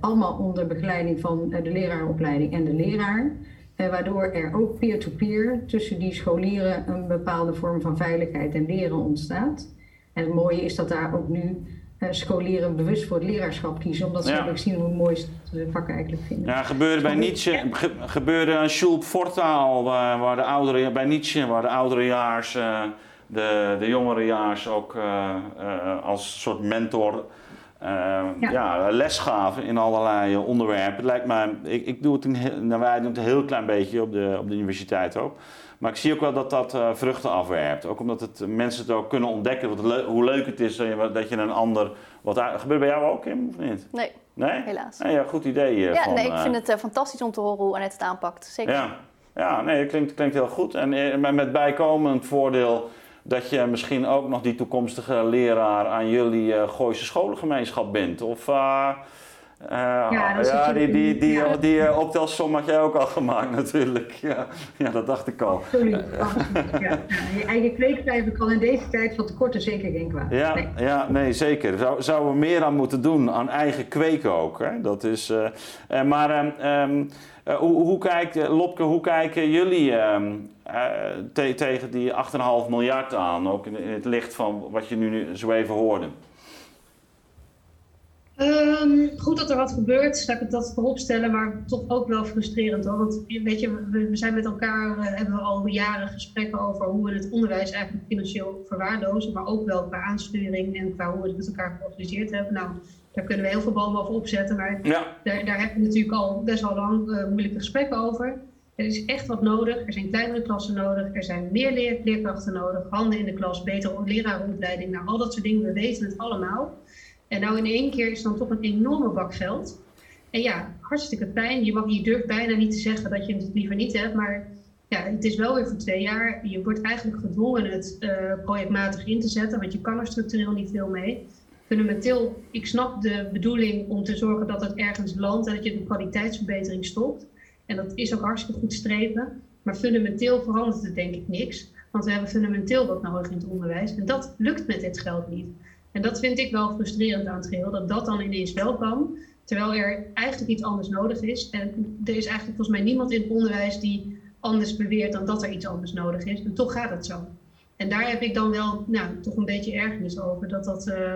allemaal onder begeleiding van uh, de leraaropleiding en de leraar. Uh, waardoor er ook peer-to-peer tussen die scholieren een bepaalde vorm van veiligheid en leren ontstaat. En het mooie is dat daar ook nu scholieren bewust voor het leraarschap kiezen, omdat ze ja. gezien hoe mooi ze het vak eigenlijk vinden. Ja, gebeurde bij Nietzsche, ge, gebeurde een Schulp Fortaal, waar, waar, de oudere, bij Nietzsche, waar de ouderejaars, de, de jongerejaars ook als soort mentor uh, ja. ja. les gaven in allerlei onderwerpen. Het lijkt mij, ik, ik doe het een, nou, wij doen het een heel klein beetje op de, op de universiteit ook. Maar ik zie ook wel dat dat uh, vruchten afwerpt. Ook omdat het, mensen het ook kunnen ontdekken wat le hoe leuk het is dat je, dat je een ander. Wat gebeurt bij jou ook, Kim, of niet? Nee. Nee? Helaas. Nee, ja, goed idee. Uh, ja, van, nee, ik vind het fantastisch om te horen hoe Annette het aanpakt. Zeker. Ja, ja nee, het klinkt, klinkt heel goed. En met bijkomend voordeel dat je misschien ook nog die toekomstige leraar aan jullie uh, Gooise scholengemeenschap bent. Of uh, uh, ja, ja die, die, die, ja. die optelsom had jij ook al gemaakt natuurlijk. Ja, ja dat dacht ik al. Absoluut. ja. Je eigen kweekvijver kan in deze tijd van tekorten zeker geen kwaad. Ja, nee. ja, nee zeker. Zou, zouden we meer aan moeten doen aan eigen kweken ook. Hè? Dat is, maar um, uh, hoe, hoe kijkt, Lopke, hoe kijken jullie te, tegen die 8,5 miljard aan? Ook in, in, het licht van wat je nu zo even hoorde. Um, goed dat er wat gebeurt, laat ik het dat voorop stellen, maar toch ook wel frustrerend hoor. Want weet je, we, zijn met elkaar, uh, hebben we al jaren gesprekken over hoe we het onderwijs eigenlijk financieel verwaarlozen, maar ook wel qua aansturing en qua hoe we het met elkaar georganiseerd hebben. Nou, daar kunnen we heel veel ballen over opzetten, maar ja. daar, daar hebben we natuurlijk al best wel lang uh, moeilijke gesprekken over. Er is echt wat nodig. Er zijn kleinere klassen nodig. Er zijn meer leer leerkrachten nodig. Handen in de klas, betere lerarenopleiding. Nou, al dat soort dingen. We weten het allemaal. En nou in één keer is dan toch een enorme bak geld. En ja, hartstikke pijn. Je, mag, je durft bijna niet te zeggen dat je het liever niet hebt. Maar ja, het is wel weer voor twee jaar. Je wordt eigenlijk gedwongen het uh, projectmatig in te zetten. Want je kan er structureel niet veel mee fundamenteel, ik snap de bedoeling om te zorgen dat het ergens landt en dat je de kwaliteitsverbetering stopt. En dat is ook hartstikke goed streven. Maar fundamenteel verandert het denk ik niks. Want we hebben fundamenteel wat nodig in het onderwijs. En dat lukt met dit geld niet. En dat vind ik wel frustrerend aan het geheel, dat dat dan ineens wel kan. Terwijl er eigenlijk iets anders nodig is. En er is eigenlijk volgens mij niemand in het onderwijs die anders beweert dan dat er iets anders nodig is. En toch gaat het zo. En daar heb ik dan wel nou, toch een beetje ergernis over. Dat dat, uh,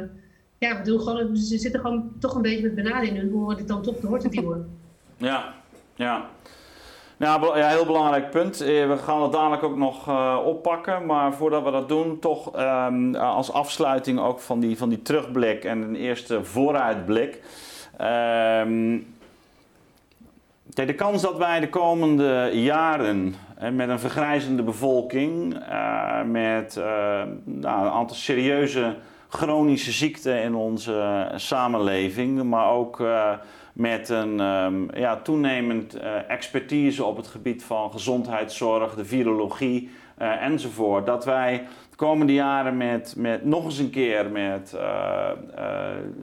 ja, we doen gewoon, ze zitten gewoon toch een beetje met bananen in hun oren dit dan toch door te duwen. Ja, ja. Nou, ja, heel belangrijk punt. Eh, we gaan het dadelijk ook nog uh, oppakken. Maar voordat we dat doen, toch um, als afsluiting ook van die, van die terugblik en een eerste vooruitblik. Um, de kans dat wij de komende jaren met een vergrijzende bevolking, met nou, een aantal serieuze chronische ziekten in onze samenleving, maar ook met een um, ja, toenemend uh, expertise op het gebied van gezondheidszorg, de virologie uh, enzovoort. Dat wij de komende jaren met, met nog eens een keer met uh,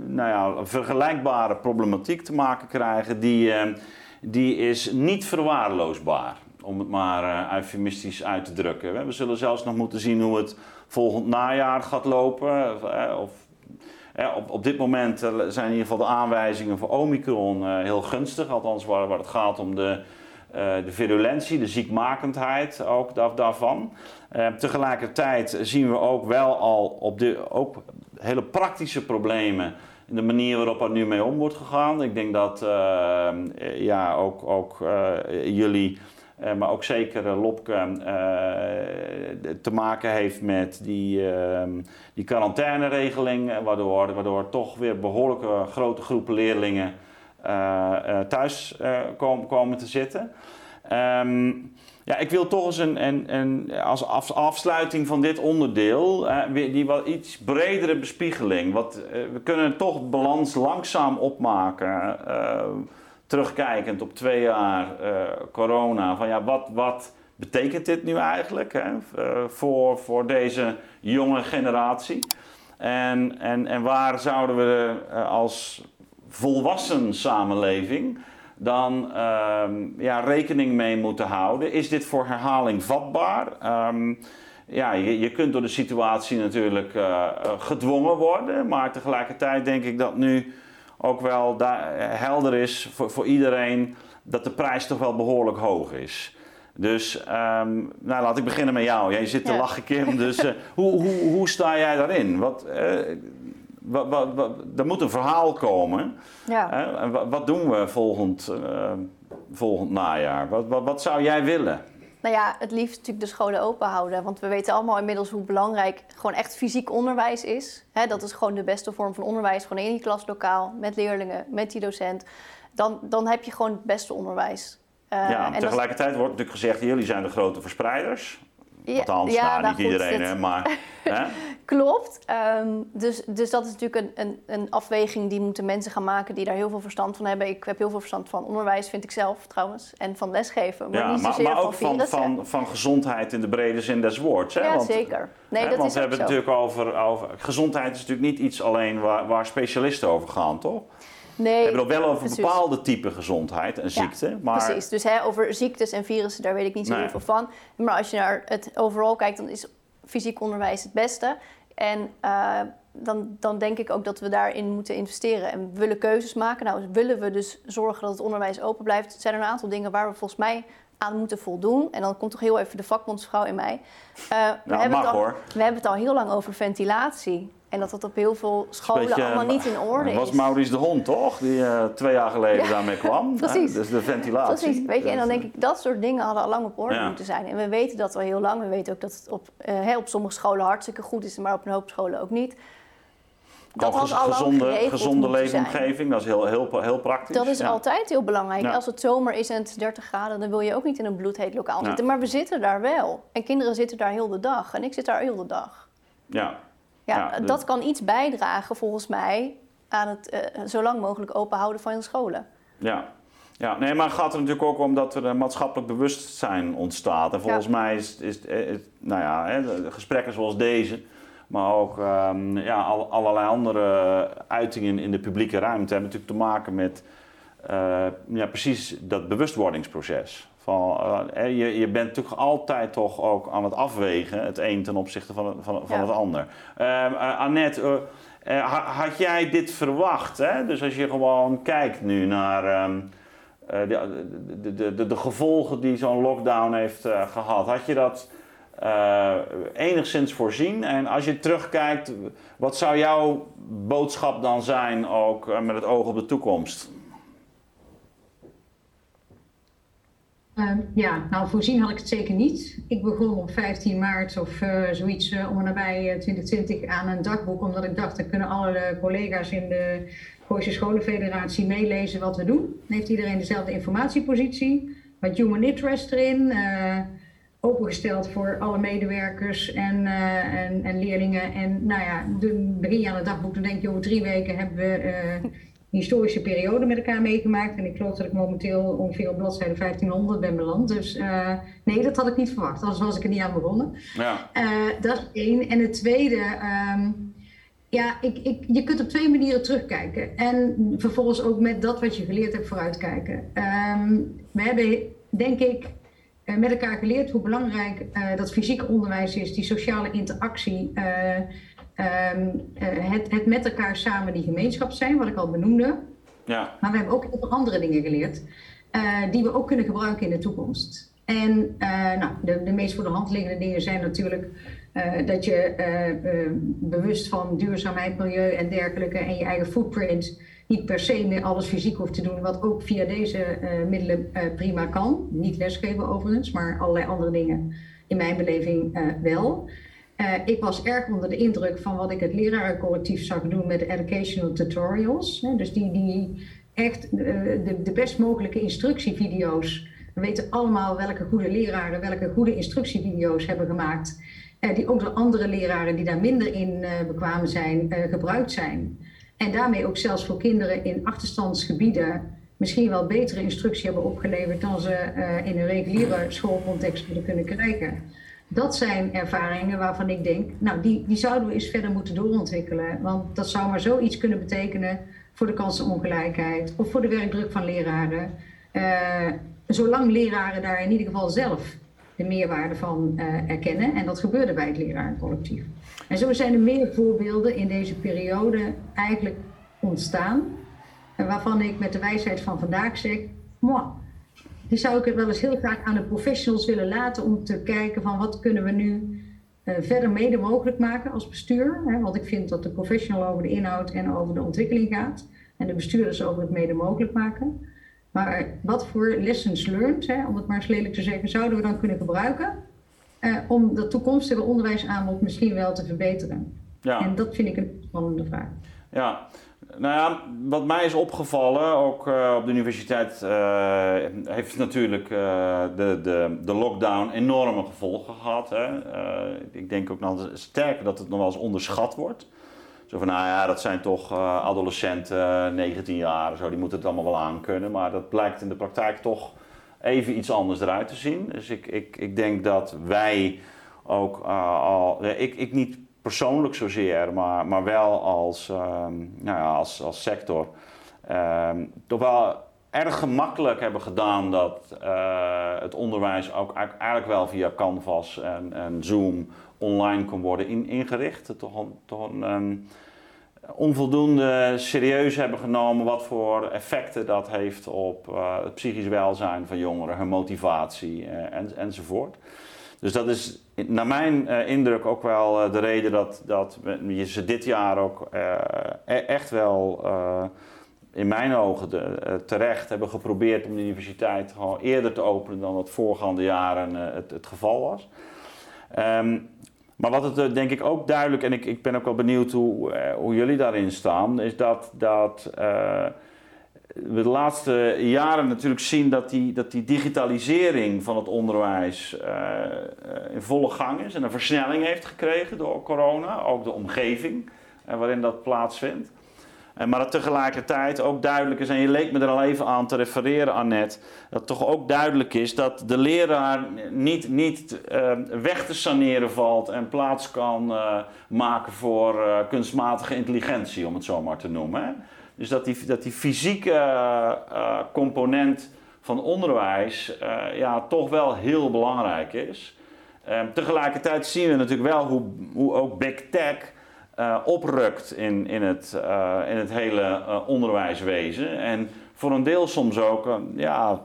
nou ja, vergelijkbare problematiek te maken krijgen, die, ehm, die is niet verwaarloosbaar. Om het maar eufemistisch uit te drukken. We zullen zelfs nog moeten zien hoe het volgend najaar gaat lopen. Of op, op dit moment eh, zijn in ieder geval de aanwijzingen voor Omicron eh, heel gunstig. Althans, waar, waar het gaat om de, de virulentie, de ziekmakendheid ook daarvan. tegelijkertijd zien we ook wel al op de ook hele praktische problemen in de manier waarop er nu mee om wordt gegaan. Ik denk dat ja, ook, ook jullie uh, maar ook zeker uh, Lopke uh, te maken heeft met die, uh, die quarantaineregeling, waardoor, waardoor toch weer behoorlijke grote groepen leerlingen thuis komen, komen te zitten. Um, ja, ik wil toch eens een, een, een als af, afsluiting van dit onderdeel, die wat iets bredere bespiegeling. Wat, we kunnen toch balans langzaam opmaken terugkijkend op twee jaar uh, corona, van ja, wat, wat betekent dit nu eigenlijk hè, uh, voor, voor deze jonge generatie? En, en, en waar zouden we uh, als volwassen samenleving dan ehm, ja, rekening mee moeten houden? Is dit voor herhaling vatbaar? Um, ja, je, je kunt door de situatie natuurlijk gedwongen worden, maar tegelijkertijd denk ik dat nu ook wel daar, eh, helder is voor, voor iedereen dat de prijs toch wel behoorlijk hoog is. Dus um, nou, laat ik beginnen met jou. Jij zit te lachen, Kim. Dus uh, hoe, hoe, hoe sta jij daarin? Wat, uh, wat, wat, wat, er moet een verhaal komen. Ja. Uh, wat, wat, doen we volgend, volgend najaar? Wat, wat, wat zou jij willen? Nou ja, het liefst natuurlijk de scholen open houden. Want we weten allemaal inmiddels hoe belangrijk gewoon echt fysiek onderwijs is. dat is gewoon de beste vorm van onderwijs. Gewoon in die klaslokaal, met leerlingen, met die docent. Dan, dan heb je gewoon het beste onderwijs. Uh, ja, en tegelijkertijd wordt natuurlijk gezegd, jullie zijn de grote verspreiders. Althans, ja, nou, nou, niet iedereen, hè, maar... hè? Klopt. Um, dus, dus dat is natuurlijk een, een, een, afweging die moeten mensen gaan maken die daar heel veel verstand van hebben. Ik heb heel veel verstand van onderwijs, vind ik zelf trouwens. En van lesgeven. Maar, ja, niet maar, maar ook van, van, van, gezondheid in de brede zin des woords. Hè? Ja, want, zeker. Nee, hè, dat want is we hebben het natuurlijk over, over... Gezondheid is natuurlijk niet iets alleen waar, waar specialisten over gaan, toch? Nee, we hebben het wel over bepaalde type gezondheid en ziekte. maar... Precies, dus hè, over ziektes en virussen, daar weet ik niet zo heel veel van. Maar als je naar het overal kijkt, dan is fysiek onderwijs het beste. En uh, dan, dan denk ik ook dat we daarin moeten investeren. En we willen keuzes maken. Nou, willen we dus zorgen dat het onderwijs open blijft, zijn er een aantal dingen waar we volgens mij aan moeten voldoen. En dan komt toch heel even de vakbondsvrouw in mij. Uh, we, hebben mag, het al, we hebben het al heel lang over ventilatie. En dat dat op heel veel scholen allemaal niet in orde is. was Maurice de Hond, toch? Die uh, twee jaar geleden daarmee kwam. Precies. Dus de ventilatie. Precies. Weet je, en dan denk ik, dat soort dingen hadden al lang op orde moeten zijn. En we weten dat al heel lang. We weten ook dat het op, uh, op sommige scholen hartstikke goed is, maar op een hoop scholen ook niet. Dat was al gezonde, gezonde leefomgeving, dat is heel, heel, heel praktisch. Dat is altijd heel belangrijk. Als het zomer is en het is 30 graden, dan wil je ook niet in een bloedheet lokaal zitten. Maar we zitten daar wel. En kinderen zitten daar heel de dag. En ik zit daar heel de dag. Ja, ja, dat kan iets bijdragen volgens mij aan het uh, zo lang mogelijk open houden van je scholen. Ja. Ja, nee, maar het gaat er natuurlijk ook om dat er een maatschappelijk bewustzijn ontstaat. En volgens mij is, is, nou ja, hè, gesprekken zoals deze, maar ook um, ja, allerlei andere uitingen in de publieke ruimte hebben natuurlijk te maken met uh, ja, precies dat bewustwordingsproces. Van, uh, je, je bent natuurlijk altijd toch ook aan het afwegen, het een ten opzichte van het, van, van het ander. Uh, Annette, uh, had jij dit verwacht? Hè? Dus als je gewoon kijkt nu naar um, de, de, de, de, gevolgen die zo'n lockdown heeft gehad, had je dat enigszins voorzien? En als je terugkijkt, wat zou jouw boodschap dan zijn, ook met het oog op de toekomst? Uh, ja, nou voorzien had ik het zeker niet. Ik begon op 15 maart of uh, zoiets uh, om en nabij 2020 aan een dagboek, omdat ik dacht, dan kunnen alle collega's in de Gooise Scholenfederatie meelezen wat we doen. Dan heeft iedereen dezelfde informatiepositie, met human interest erin, opengesteld voor alle medewerkers en, en, en, leerlingen. En nou ja, je aan het dagboek, dan denk je over drie weken hebben we historische periode met elkaar meegemaakt. En ik geloof dat ik momenteel ongeveer op bladzijde 1500 ben beland. Dus uh, nee, dat had ik niet verwacht. Anders was ik er niet aan begonnen. Ja. Uh, dat is één. En het tweede, um, ja, ik, ik, je kunt op twee manieren terugkijken. En vervolgens ook met dat wat je geleerd hebt vooruitkijken. Um, we hebben, denk ik, uh, met elkaar geleerd hoe belangrijk dat fysiek onderwijs is, die sociale interactie. Um, het, het, met elkaar samen die gemeenschap zijn, wat ik al benoemde. Ja. Maar we hebben ook heel veel andere dingen geleerd. die we ook kunnen gebruiken in de toekomst. En nou, de, de meest voor de hand liggende dingen zijn natuurlijk dat je bewust van duurzaamheid, milieu en dergelijke en je eigen footprint niet per se meer alles fysiek hoeft te doen, wat ook via deze middelen prima kan. Niet lesgeven overigens, maar allerlei andere dingen in mijn beleving wel. Uh, ik was erg onder de indruk van wat ik het lerarencollectief zag doen met educational tutorials. Hè, dus die, die echt uh, de, best mogelijke instructievideo's. We weten allemaal welke goede leraren welke goede instructievideo's hebben gemaakt. Uh, die ook door andere leraren die daar minder in bekwamen zijn, gebruikt zijn. En daarmee ook zelfs voor kinderen in achterstandsgebieden misschien wel betere instructie hebben opgeleverd dan ze in een reguliere schoolcontext hadden kunnen krijgen dat zijn ervaringen waarvan ik denk, nou, die, die zouden we eens verder moeten doorontwikkelen. Want dat zou maar zoiets kunnen betekenen voor de kansenongelijkheid of voor de werkdruk van leraren. Uh, zolang leraren daar in ieder geval zelf de meerwaarde van uh, erkennen. En dat gebeurde bij het lerarencollectief. En zo zijn er meer voorbeelden in deze periode eigenlijk ontstaan. Waarvan ik met de wijsheid van vandaag zeg, die zou ik het wel eens heel graag aan de professionals willen laten om te kijken van wat kunnen we nu uh, verder mede mogelijk maken als bestuur. Hè? Want ik vind dat de professional over de inhoud en over de ontwikkeling gaat en de bestuurders over het mede mogelijk maken. Maar wat voor lessons learned, hè, om het maar eens lelijk te zeggen, zouden we dan kunnen gebruiken uh, om dat toekomstige onderwijsaanbod misschien wel te verbeteren? Ja. En dat vind ik een spannende vraag. Ja, nou ja, wat mij is opgevallen, ook uh, op de universiteit, uh, heeft natuurlijk uh, de, de, de lockdown enorme gevolgen gehad. Hè? ik denk ook nog sterker dat het nog wel eens onderschat wordt. Zo van, nou ja, dat zijn toch adolescenten, 19 jaar, zo, die moeten het allemaal wel aankunnen. Maar dat blijkt in de praktijk toch even iets anders eruit te zien. Dus ik, ik, ik denk dat wij ook al, ik, ik niet persoonlijk zozeer, maar, maar wel als, um, nou ja, als, als sector, um, toch wel erg gemakkelijk hebben gedaan dat uh, het onderwijs ook eigenlijk wel via Canvas en, en Zoom online kon worden in, ingericht. Toch, um, onvoldoende serieus hebben genomen wat voor effecten dat heeft op uh, het psychisch welzijn van jongeren, hun motivatie uh, en, enzovoort. Dus dat is naar mijn uh, indruk ook wel uh, de reden dat, dat we ze dit jaar ook uh, echt wel in mijn ogen terecht hebben geprobeerd om de universiteit gewoon eerder te openen dan dat voorgaande jaren het, het, geval was. Um, maar wat het denk ik ook duidelijk, en ik, ik ben ook wel benieuwd hoe, hoe jullie daarin staan, is dat, dat we de laatste jaren natuurlijk zien dat die, dat die digitalisering van het onderwijs uh, in volle gang is en een versnelling heeft gekregen door corona, ook de omgeving uh, waarin dat plaatsvindt. Maar dat tegelijkertijd ook duidelijk is, en je leek me er al even aan te refereren, Annette, dat toch ook duidelijk is dat de leraar niet, niet weg te saneren valt en plaats kan maken voor kunstmatige intelligentie, om het zo maar te noemen. Dus dat die, dat die fysieke uh, component van onderwijs uh, ja, toch wel heel belangrijk is. Uh, tegelijkertijd zien we natuurlijk wel hoe, hoe ook big tech oprukt in, in, het, in het hele onderwijswezen. En voor een deel soms ook ja,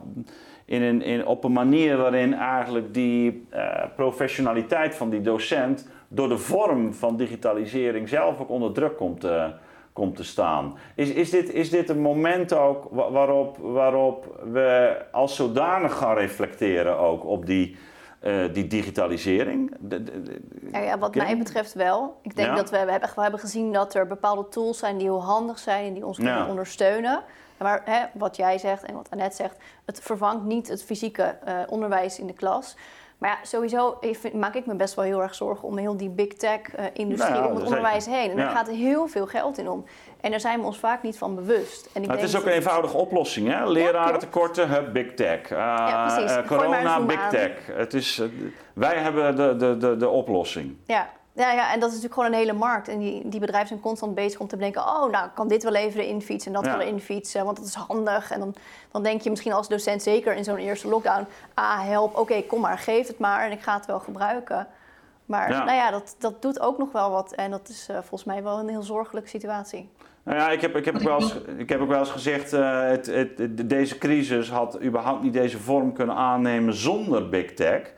in een, in, op een manier waarin eigenlijk die professionaliteit van die docent door de vorm van digitalisering zelf ook onder druk komt te komt te staan. Is, is, dit, is dit een moment ook waarop, waarop we als zodanig gaan reflecteren ook op die, uh, die digitalisering? De, de, de, ja, ja, wat mij betreft wel. Ik denk ja? dat we, we, hebben, we hebben gezien dat er bepaalde tools zijn die heel handig zijn en die ons kunnen ondersteunen. Maar hè, wat jij zegt en wat Annette zegt, het vervangt niet het fysieke uh, onderwijs in de klas. Maar ja, sowieso maak ik me best wel heel erg zorgen om heel die big tech-industrie uh, nou, om het onderwijs heen. En ja. daar gaat heel veel geld in om. En daar zijn we ons vaak niet van bewust. En ik het is ook een eenvoudige oplossing, hè? Leraren tekorten, hup, big tech. Uh, ja, uh, corona, big aan. tech. Het is, uh, wij hebben de, de, de, de oplossing. Ja. Ja, ja, en dat is natuurlijk gewoon een hele markt. En die, die bedrijven zijn constant bezig om te bedenken... oh, nou, kan dit wel even erin fietsen en dat ja. wel erin fietsen... want dat is handig. En dan, dan denk je misschien als docent, zeker in zo'n eerste lockdown... ah, help, oké, okay, kom maar, geef het maar en ik ga het wel gebruiken. Maar nou ja, dat, dat doet ook nog wel wat. En dat is volgens mij wel een heel zorgelijke situatie. Nou ja, ik heb, ik heb, ook, wel eens, ik heb ook wel eens gezegd, uh, het, het, deze crisis had überhaupt niet deze vorm kunnen aannemen zonder big tech.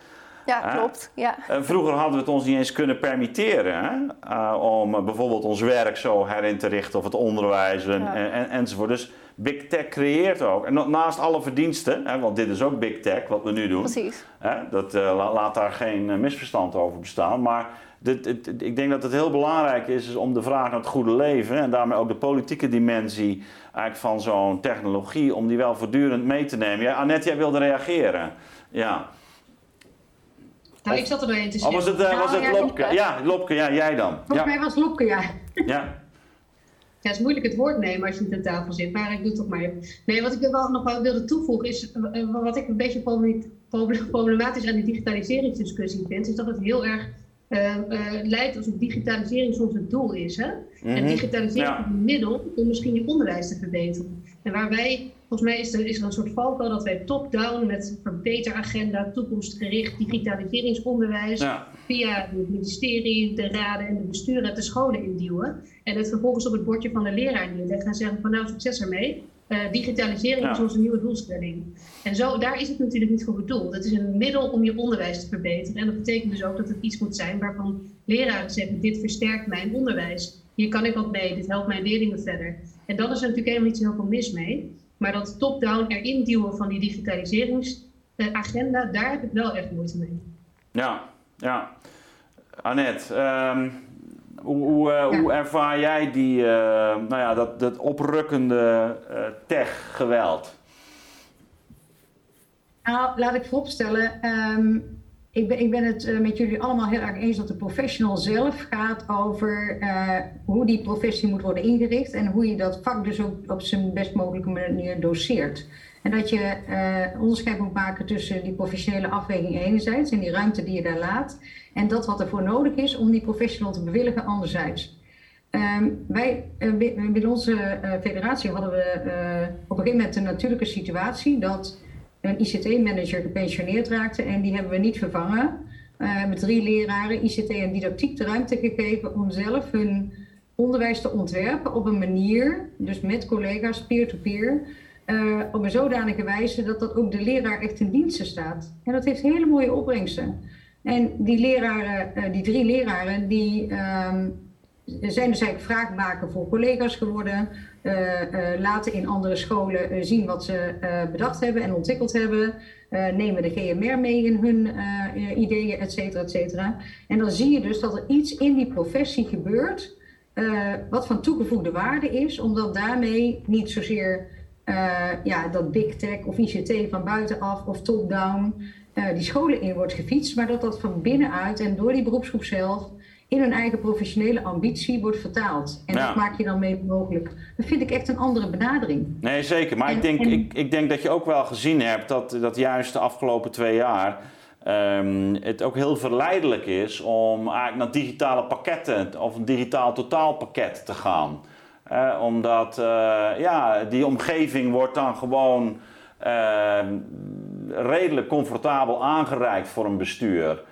Ja, klopt. Ja. vroeger hadden we het ons niet eens kunnen permitteren uh, om bijvoorbeeld ons werk zo herin te richten of het onderwijs en, en, enzovoort. Dus big tech creëert ook. En naast alle verdiensten, hè, want dit is ook big tech wat we nu doen. Precies. Hè, dat, uh, laat daar geen misverstand over bestaan. Maar ik denk dat het heel belangrijk is, is om de vraag naar het goede leven en daarmee ook de politieke dimensie eigenlijk van zo'n technologie, om die wel voortdurend mee te nemen. Ja, Annette, jij wilde reageren. Ja. Nou, ik zat er doorheen te zien. Of was het, uh, was het Lopke? Ja, Lopke, ja, jij dan. Volgens mij was Lopke, ja. Ja. Ja, het is moeilijk het woord nemen als je niet aan tafel zit, maar ik doe het toch maar even. Nee, wat ik wel nog wel wilde toevoegen is, eh, wat ik een beetje problematisch aan die digitaliseringsdiscussie vind, is dat het heel erg uh, lijkt alsof digitalisering soms het doel is. Hè? En mhm. digitalisering is een middel om misschien je onderwijs te verbeteren. En waar wij, volgens mij is er, is er een soort valkuil dat wij top-down met verbeteragenda, toekomstgericht digitaliseringsonderwijs via het ministerie, de raden en de besturen de scholen induwen. En het vervolgens op het bordje van de leraar neerleggen en zeggen van nou succes ermee. Uh, digitalisering is onze nieuwe doelstelling. En zo, daar is het natuurlijk niet voor bedoeld. Het is een middel om je onderwijs te verbeteren. En dat betekent dus ook dat het iets moet zijn waarvan leraren zeggen: dit versterkt mijn onderwijs. Hier kan ik wat mee, dit helpt mijn leerlingen verder. En dat is er natuurlijk helemaal niet zo heel veel mis mee. Maar dat top-down erin duwen van die digitaliseringsagenda, daar heb ik wel echt moeite mee. Ja, ja. Annette, um hoe, hoe ervaar jij die, uh, nou ja, dat, dat oprukkende uh, tech-geweld? Nou, laat ik vooropstellen, um, ik, ben, ik ben het met jullie allemaal heel erg eens dat de professional zelf gaat over hoe die professie moet worden ingericht en hoe je dat vak dus ook op zijn best mogelijke manier doseert. En dat je uh, onderscheid moet maken tussen die professionele afweging enerzijds en die ruimte die je daar laat. En dat wat er voor nodig is om die professional te bewilligen anderzijds. Um, wij, uh, binnen onze federatie hadden we op een gegeven moment een natuurlijke situatie dat een ICT-manager gepensioneerd raakte en die hebben we niet vervangen. met drie leraren ICT en didactiek de ruimte gegeven om zelf hun onderwijs te ontwerpen op een manier, dus met collega's peer-to-peer, uh, op een zodanige wijze dat dat ook de leraar echt in diensten staat. En dat heeft hele mooie opbrengsten. En die leraren, uh, die drie leraren, die um, zijn dus eigenlijk vraagmaker voor collega's geworden. Uh, laten in andere scholen zien wat ze bedacht hebben en ontwikkeld hebben. nemen de GMR mee in hun ideeën, et cetera, et cetera. En dan zie je dus dat er iets in die professie gebeurt. wat van toegevoegde waarde is, omdat daarmee niet zozeer ja, dat big tech of ICT van buitenaf of top-down die scholen in wordt gefietst, maar dat dat van binnenuit en door die beroepsgroep zelf in hun eigen professionele ambitie wordt vertaald. En dat maak je dan mee mogelijk. Dat vind ik echt een andere benadering. Nee, zeker. Maar ik, denk, ik, ik denk dat je ook wel gezien hebt dat, dat juist de afgelopen twee jaar um, het ook heel verleidelijk is om eigenlijk naar digitale pakketten of een digitaal totaalpakket te gaan omdat uh, ja, die omgeving wordt dan gewoon uh, redelijk comfortabel aangereikt voor een bestuur.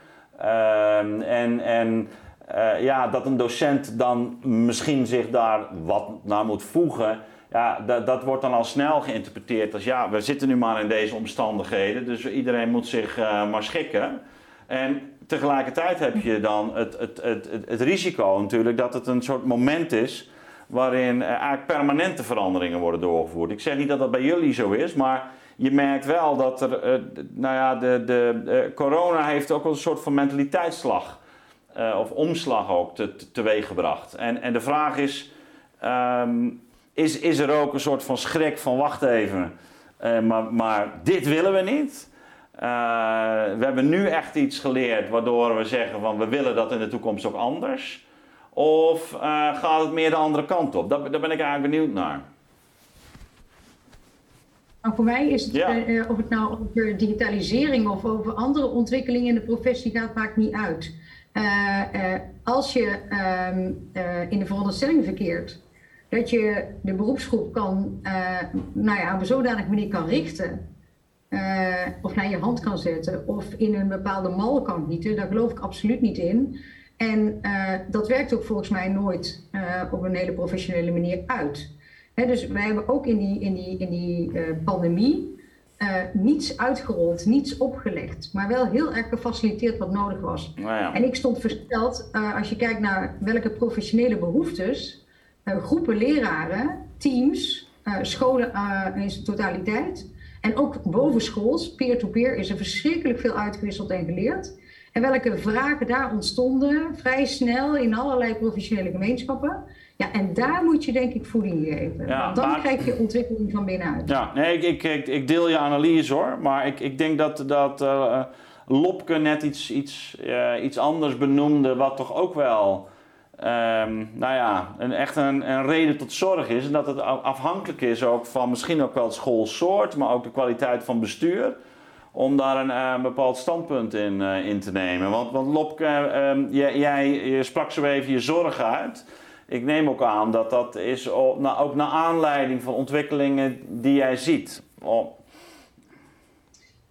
Uh, en en uh, ja, dat een docent dan misschien zich daar wat naar moet voegen. Ja, dat, wordt dan al snel geïnterpreteerd als ja, we zitten nu maar in deze omstandigheden, dus iedereen moet zich maar schikken. En tegelijkertijd heb je dan het, het, het, het, het risico natuurlijk dat het een soort moment is waarin eigenlijk permanente veranderingen worden doorgevoerd. Ik zeg niet dat dat bij jullie zo is, maar je merkt wel dat er, uh, nou ja, de, de uh, corona heeft ook een soort van mentaliteitsslag uh, of omslag ook te, te, teweeggebracht. En, en de vraag is, um, is, is er ook een soort van schrik van wacht even, maar, maar dit willen we niet? we hebben nu echt iets geleerd waardoor we zeggen van we willen dat in de toekomst ook anders. Of gaat het meer de andere kant op? Daar, daar ben ik eigenlijk benieuwd naar. Nou, voor mij is het, of het nou over digitalisering of over andere ontwikkelingen in de professie gaat, maakt niet uit. Uh, als je um, in de veronderstelling verkeert dat je de beroepsgroep kan, nou ja, op een zodanige manier kan richten of naar je hand kan zetten of in een bepaalde mal kan gieten. Daar geloof ik absoluut niet in. En dat werkt ook volgens mij nooit op een hele professionele manier uit. dus wij hebben ook in die, in die, in die pandemie uh, niets uitgerold, niets opgelegd, maar wel heel erg gefaciliteerd wat nodig was. Nou ja. En ik stond versteld, uh, als je kijkt naar welke professionele behoeftes, uh, groepen leraren, teams, scholen in zijn totaliteit en ook bovenschools, peer-to-peer, is er verschrikkelijk veel uitgewisseld en geleerd. En welke vragen daar ontstonden, vrij snel in allerlei professionele gemeenschappen. Ja, en daar moet je denk ik voeding geven. Ja, Want dan krijg je ontwikkeling van binnenuit. Ja, nee, ik, ik, ik, deel je analyse hoor. Maar ik, ik denk dat, dat uh, Lopke net iets, iets, uh, iets anders benoemde, wat toch ook wel. Um, nou ja, een, echt een, een, reden tot zorg is. En dat het afhankelijk is ook van misschien ook wel het schoolsoort, maar ook de kwaliteit van bestuur. Om daar een, een bepaald standpunt in, uh, in te nemen. Want, want Lopke, um, jij, jij je sprak zo even je zorg uit ik neem ook aan dat dat is ook naar aanleiding van ontwikkelingen die jij ziet.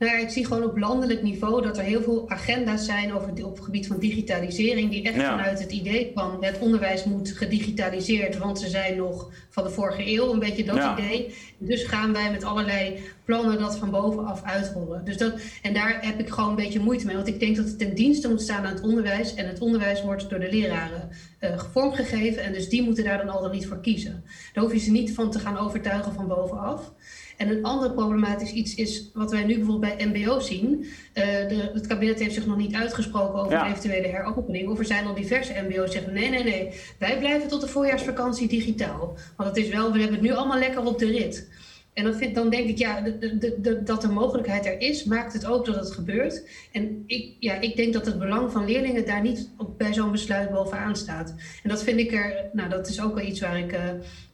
Nou ja, ik zie gewoon op landelijk niveau dat er heel veel agenda's zijn over, op het gebied van digitalisering, die echt vanuit het idee van het onderwijs moet gedigitaliseerd, want ze zijn nog van de vorige eeuw, een beetje dat idee. Dus gaan wij met allerlei plannen dat van bovenaf uitrollen. Dus dat, en daar heb ik gewoon een beetje moeite mee, want ik denk dat het ten dienste moet staan aan het onderwijs en het onderwijs wordt door de leraren uh, vormgegeven en dus die moeten daar dan al dan niet voor kiezen. Daar hoef je ze niet van te gaan overtuigen van bovenaf. En een ander problematisch iets is wat wij nu bijvoorbeeld bij MBO zien. Uh, de, het kabinet heeft zich nog niet uitgesproken over ja. eventuele heropening. Of er zijn al diverse MBO's die zeggen: nee, nee, nee, wij blijven tot de voorjaarsvakantie digitaal. Want het is wel, we hebben het nu allemaal lekker op de rit. En dan, vind, dan denk ik, ja, de, de, de, dat de mogelijkheid er is, maakt het ook dat het gebeurt. En ik, ja, ik denk dat het belang van leerlingen daar niet op, bij zo'n besluit bovenaan staat. En dat vind ik er, nou, dat is ook wel iets waar ik uh,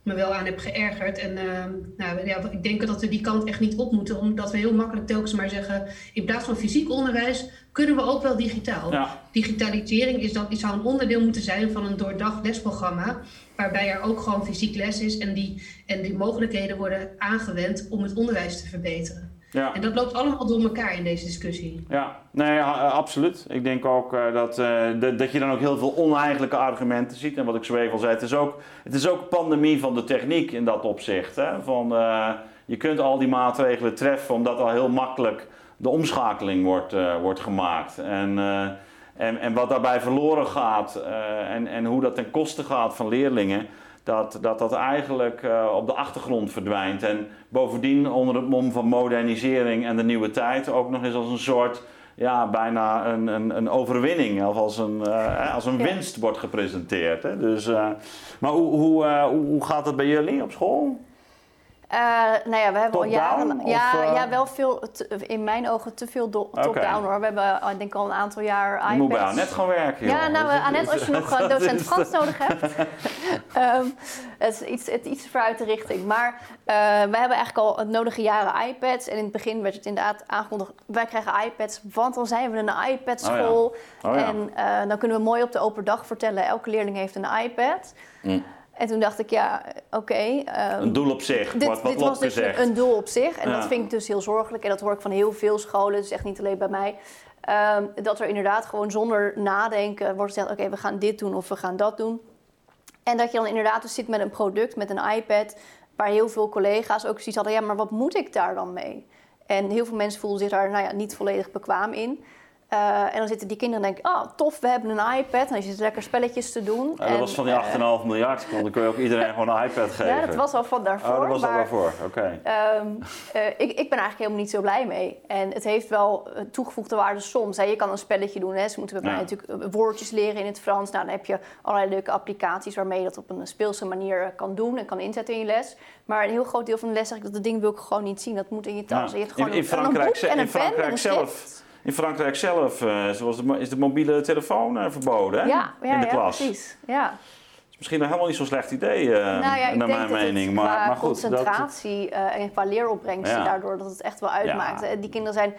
me wel aan heb geërgerd. En uh, nou, ja, ik denk dat we die kant echt niet op moeten, omdat we heel makkelijk telkens maar zeggen: in plaats van fysiek onderwijs kunnen we ook wel digitaal. Ja. Digitalisering is dan, zou een onderdeel moeten zijn van een doordacht lesprogramma waarbij er ook gewoon fysiek les is en die, en die mogelijkheden worden aangewend om het onderwijs te verbeteren. Ja. En dat loopt allemaal door elkaar in deze discussie. Ja, nee, absoluut. Ik denk ook uh, dat, uh, dat je dan ook heel veel oneigenlijke argumenten ziet. En wat ik zo even al zei, het is ook, het is ook pandemie van de techniek in dat opzicht. Hè? Van, uh, je kunt al die maatregelen treffen omdat al heel makkelijk de omschakeling wordt, wordt gemaakt. En en, en wat daarbij verloren gaat uh, en, en hoe dat ten koste gaat van leerlingen, dat dat, dat eigenlijk uh, op de achtergrond verdwijnt. En bovendien onder het mom van modernisering en de nieuwe tijd ook nog eens als een soort, ja, bijna een, een, een overwinning of als een, uh, als een winst wordt gepresenteerd. Hè? Dus, maar hoe, hoe, hoe gaat het bij jullie op school? Uh, nou ja, we hebben al jaren. Ja, uh... ja, wel veel, in mijn ogen te veel top-down hoor. We hebben denk ik al een aantal jaar iPads. Je moet bij Annette gaan werken. Ja, nou, Annette, als je nog docent Frans nodig hebt. um, het is iets, het iets vooruit de richting. Maar we hebben eigenlijk al het nodige jaren iPads. En in het begin werd het inderdaad aangekondigd: wij krijgen iPads, want dan zijn we een iPad-school. Oh ja. oh ja. En dan kunnen we mooi op de open dag vertellen: elke leerling heeft een iPad. Mm. En toen dacht ik, ja, oké. Okay, um, een doel op zich, dit, wat, wat dit was dus een, een, doel op zich. En dat vind ik dus heel zorgelijk. En dat hoor ik van heel veel scholen, dus echt niet alleen bij mij. Um, dat er inderdaad gewoon zonder nadenken wordt gezegd... oké, okay, we gaan dit doen of we gaan dat doen. En dat je dan inderdaad dus zit met een product, met een iPad... waar heel veel collega's ook zoiets hadden... ja, maar wat moet ik daar dan mee? En heel veel mensen voelen zich daar nou ja, niet volledig bekwaam in... Uh, en dan zitten die kinderen en denken, oh tof, we hebben een iPad. En dan zit lekker spelletjes te doen. Ja, dat was van die 8,5 uh, miljard. Dan kun je ook iedereen gewoon een iPad geven. Ja, dat was al van daarvoor. Oh, dat was al daarvoor, oké. Okay. Um, uh, ik, ik ben eigenlijk helemaal niet zo blij mee. En het heeft wel toegevoegde waarde soms. Hè. Je kan een spelletje doen. Hè. Ze moeten bij ja. mij natuurlijk woordjes leren in het Frans. Nou, dan heb je allerlei leuke applicaties waarmee je dat op een speelse manier kan doen en kan inzetten in je les. Maar een heel groot deel van de les zeg ik dat ding wil ik gewoon niet zien. Dat moet in je taal. Ja. Je hebt gewoon in, in Frankrijk, een boek en een in Frankrijk pen en zelf in Frankrijk zelf uh, zoals de, is de mobiele telefoon uh, verboden hè? Ja, ja, in de ja, klas. precies. Ja. Misschien helemaal niet zo'n slecht idee, uh, nou ja, naar mijn mening. maar, maar goed, concentratie dat... uh, en qua leeropbrengst daardoor dat het echt wel uitmaakt. Ja. Die kinderen zijn,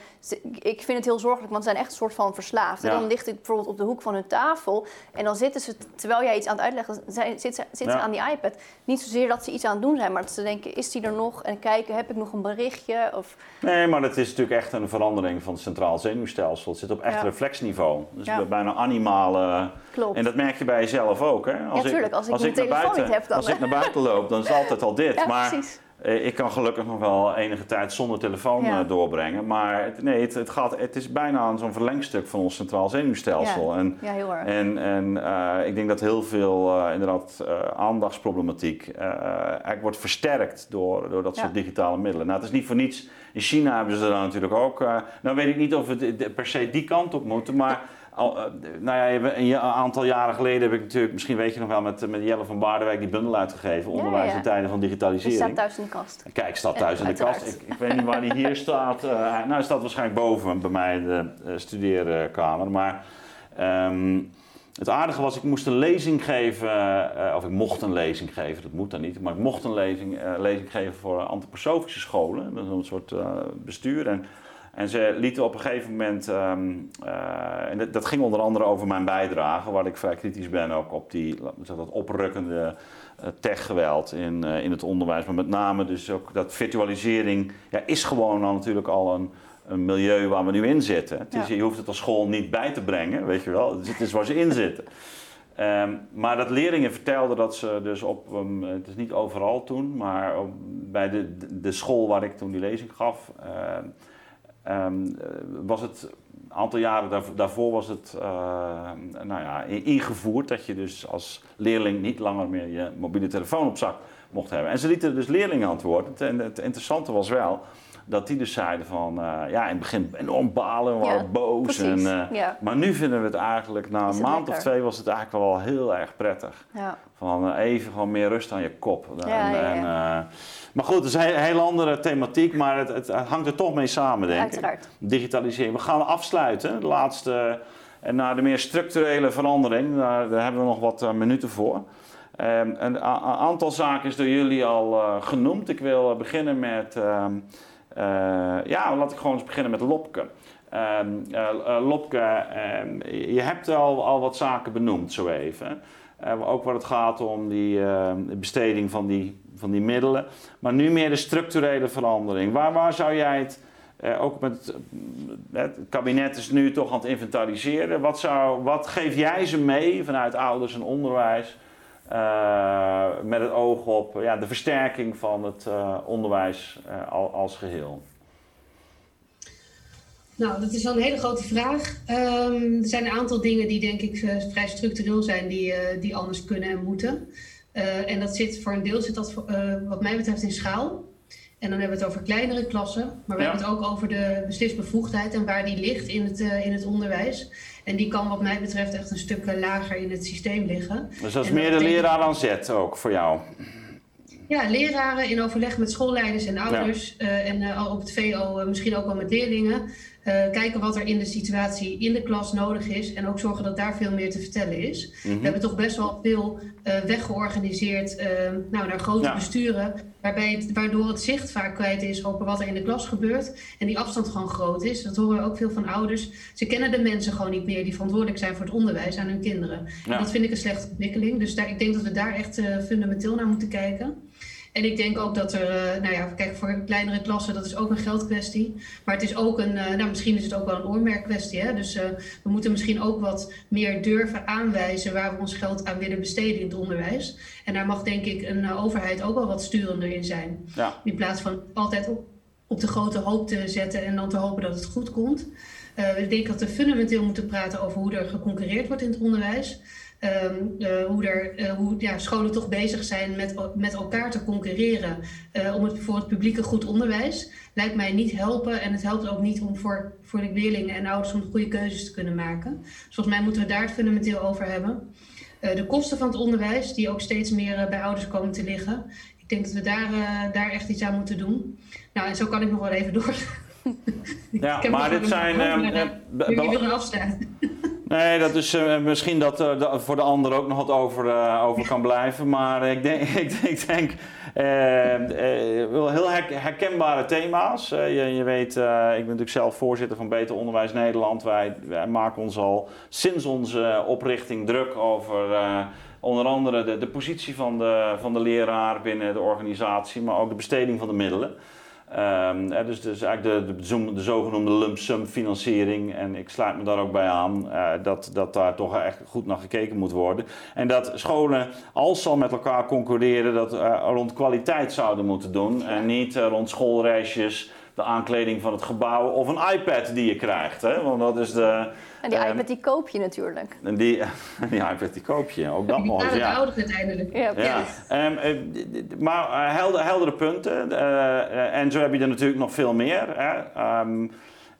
ik vind het heel zorgelijk, want ze zijn echt een soort van verslaafd. En dan ligt ik bijvoorbeeld op de hoek van hun tafel en dan zitten ze, terwijl jij iets aan het uitleggen, zitten ze, aan die iPad. Niet zozeer dat ze iets aan het doen zijn, maar dat ze denken, is die er nog? En kijken, heb ik nog een berichtje? Of... Nee, maar het is natuurlijk echt een verandering van het centraal zenuwstelsel. Het zit op echt reflexniveau. Dus bijna animale... Klopt. En dat merk je bij jezelf ook, hè? Als als ik als mijn ik telefoon buiten, niet heb dan... Als ik naar buiten loop, dan is het altijd al dit. Ja, maar precies. Eh, ik kan gelukkig nog wel enige tijd zonder telefoon ja. Eh, doorbrengen. Maar het, nee, het, het, gaat, het is bijna zo'n verlengstuk van ons centraal zenuwstelsel. Ja, en, ja heel erg. En, en uh, ik denk dat heel veel uh, inderdaad uh, aandachtsproblematiek eigenlijk wordt versterkt door, door dat soort digitale middelen. Nou, het is niet voor niets. In China hebben ze daar natuurlijk ook. nou weet ik niet of het per se die kant op moet, maar... Al, uh, nou ja, een aantal jaren geleden heb ik natuurlijk, misschien weet je nog wel, met, met Jelle van Baardenwijk die bundel uitgegeven. Onderwijs ja. in tijden van digitalisering. Die staat thuis in de kast. Kijk, staat thuis in de kast. Ik, ik, weet niet waar die hier staat. Uh, nou, hij staat waarschijnlijk boven bij mij in de uh, studeerkamer. Maar um, het aardige was, ik moest een lezing geven, of ik mocht een lezing geven, dat moet dan niet, maar ik mocht een lezing, lezing geven voor antroposofische scholen. Dat is een soort bestuur. En, en ze lieten op een gegeven moment, um, uh, en dat, dat, ging onder andere over mijn bijdrage, waar ik vrij kritisch ben ook op die dat oprukkende uh, techgeweld in, uh, in het onderwijs. Maar met name dus ook dat virtualisering ja, is gewoon al natuurlijk al een, een milieu waar we nu in zitten. Het is, ja. Je hoeft het als school niet bij te brengen, weet je wel. Het is waar ze in zitten. Um, maar dat leerlingen vertelden dat ze dus op, um, het is niet overal toen, maar op, bij de, de school waar ik toen die lezing gaf, uh, Um, was het een aantal jaren daarvoor was het uh, nou ja, ingevoerd dat je dus als leerling niet langer meer je mobiele telefoon op zak mocht hebben. En ze lieten dus leerlingen antwoorden. En het interessante was wel dat die dus zeiden van, uh, ja, in het begin enorm balen, we waren ja, boos. En, uh, ja. Maar nu vinden we het eigenlijk, na een maand lekker? of twee was het eigenlijk wel heel erg prettig. Ja. Van uh, even gewoon meer rust aan je kop. En, en, maar goed, het is een heel andere thematiek, maar het, het, hangt er toch mee samen, denk Uiteraard. ik. Digitalisering. We gaan afsluiten, de laatste, en naar de meer structurele verandering, daar, daar hebben we nog wat minuten voor. Um, een aantal zaken is door jullie al genoemd. Ik wil beginnen met... Uh, ja, laat ik gewoon eens beginnen met Lopke. Uh, uh, Lopke, je hebt al, al wat zaken benoemd zo even. ook waar het gaat om die besteding van die, van die middelen. Maar nu meer de structurele verandering. Waar, waar zou jij het, ook met het kabinet is nu toch aan het inventariseren. Wat, zou, wat geef jij ze mee vanuit ouders en onderwijs? Uh, met het oog op ja, de versterking van het uh, onderwijs al, als geheel? Nou, dat is wel een hele grote vraag. Um, er zijn een aantal dingen die denk ik vrij structureel zijn die, die anders kunnen en moeten. en dat zit voor een deel zit dat wat mij betreft in schaal. En dan hebben we het over kleinere klassen, maar we ja. hebben het ook over de beslisbevoegdheid en waar die ligt in het, uh, in het onderwijs. En die kan wat mij betreft echt een stuk uh, lager in het systeem liggen. Dus dat is meer de leraar aan zet ook voor jou? Ja, leraren in overleg met schoolleiders en ouders ja. uh, en op het VO misschien ook wel met leerlingen. Uh, kijken wat er in de situatie in de klas nodig is. En ook zorgen dat daar veel meer te vertellen is. Mm -hmm. We hebben toch best wel veel uh, weggeorganiseerd uh, nou, naar grote ja. besturen. Waarbij het, waardoor het zicht vaak kwijt is over wat er in de klas gebeurt. En die afstand gewoon groot is. Dat horen we ook veel van ouders. Ze kennen de mensen gewoon niet meer die verantwoordelijk zijn voor het onderwijs aan hun kinderen. Ja. En dat vind ik een slechte ontwikkeling. Dus daar, ik denk dat we daar echt fundamenteel naar moeten kijken. En ik denk ook dat er, uh, nou ja, kijk, voor kleinere klassen, dat is ook een geldkwestie. Maar het is ook een, uh, nou misschien is het ook wel een oormerkkwestie. Hè? Dus uh, we moeten misschien ook wat meer durven aanwijzen waar we ons geld aan willen besteden in het onderwijs. En daar mag denk ik een overheid ook wel wat sturender in zijn. Ja. In plaats van altijd op, op de grote hoop te zetten en dan te hopen dat het goed komt. ik denk dat we fundamenteel moeten praten over hoe er geconcurreerd wordt in het onderwijs. Um, uh, hoe, er, uh, hoe ja, scholen toch bezig zijn met, met elkaar te concurreren uh, om het, voor het publieke goed onderwijs, lijkt mij niet helpen. En het helpt ook niet om voor, voor de leerlingen en ouders om goede keuzes te kunnen maken. Dus volgens mij moeten we daar het fundamenteel over hebben. de kosten van het onderwijs, die ook steeds meer bij ouders komen te liggen. Ik denk dat we daar, daar echt iets aan moeten doen. Nou, en zo kan ik nog wel even door. ja, maar dit zijn... Uh, uh, afsluiten. Nee, dat is uh, misschien dat er uh, voor de ander ook nog wat over, uh, over kan blijven. Maar ik denk, ik, denk heel herkenbare thema's. je, je weet, ik ben natuurlijk zelf voorzitter van Beter Onderwijs Nederland. Wij, wij maken ons al sinds onze oprichting druk over onder andere de, de positie van de, van de leraar binnen de organisatie, maar ook de besteding van de middelen. Um, dus, dus eigenlijk de, de, de, zogenoemde lump sum financiering. En ik sluit me daar ook bij aan uh, dat, dat daar toch echt goed naar gekeken moet worden. En dat scholen, als ze al met elkaar concurreren, dat uh, rond kwaliteit zouden moeten doen. En niet uh, rond schoolreisjes de aankleding van het gebouw of een iPad die je krijgt. Hè? Want dat is de. En die um, iPad die koop je natuurlijk. En die, die iPad die koop je, ook dat eens. Ja, ouders uiteindelijk. Ja, ja. Um, maar uh, helder, heldere punten. Uh, en zo heb je er natuurlijk nog veel meer. Hè? Um,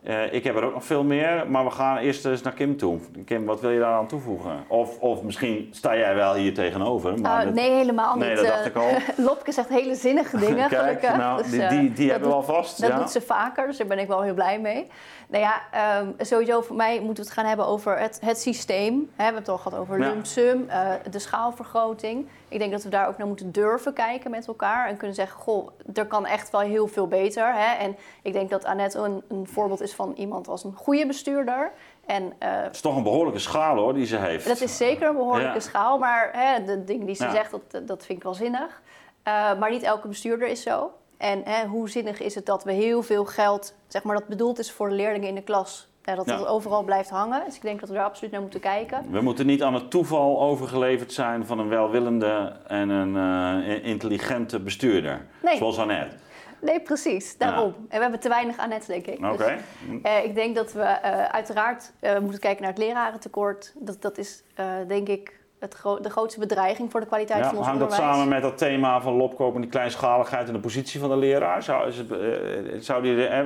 uh, ik heb er ook nog veel meer, maar we gaan eerst eens naar Kim toe. Kim, wat wil je daar aan toevoegen? Of, of misschien sta jij wel hier tegenover. Maar dat... nee, helemaal nee, niet. dat dacht ik al. Lopke zegt hele zinnige dingen, Kijk, gelukkig. Nou, dus, die, die, die hebben we al vast. Dat ja. doet ze vaker, dus daar ben ik wel heel blij mee. Nou ja, um, sowieso voor mij moeten we het gaan hebben over het, het systeem. We hebben het al gehad over Ja. lump sum, uh, de schaalvergroting. Ik denk dat we daar ook naar moeten durven kijken met elkaar. En kunnen zeggen, goh, er kan echt wel heel veel beter. Hè? En ik denk dat Annette een, een voorbeeld is van iemand als een goede bestuurder. En, uh, Het is toch een behoorlijke schaal hoor, die ze heeft. dat is zeker een behoorlijke Ja. schaal. Maar hè, de dingen die ze Ja. zegt, dat, dat vind ik wel zinnig. Uh, maar niet elke bestuurder is zo. En hè, hoe zinnig is het dat we heel veel geld, zeg maar, dat bedoeld is voor de leerlingen in de klas, ja, dat Ja. dat overal blijft hangen. Dus ik denk dat we daar absoluut naar moeten kijken. We moeten niet aan het toeval overgeleverd zijn van een welwillende en een eh, intelligente bestuurder. Nee. Zoals Annette. Nee, precies. Daarom. En we hebben te weinig Annette, denk ik. Oké. Dus, eh, ik denk dat we eh, uiteraard eh, moeten kijken naar het lerarentekort. Dat, dat is, denk ik, het gro- de grootste bedreiging voor de kwaliteit Ja, van ons hangt dat onderwijs. samen met dat thema van lopkoop en die kleinschaligheid en de positie van de leraar? Zou, is het, zou die, eh,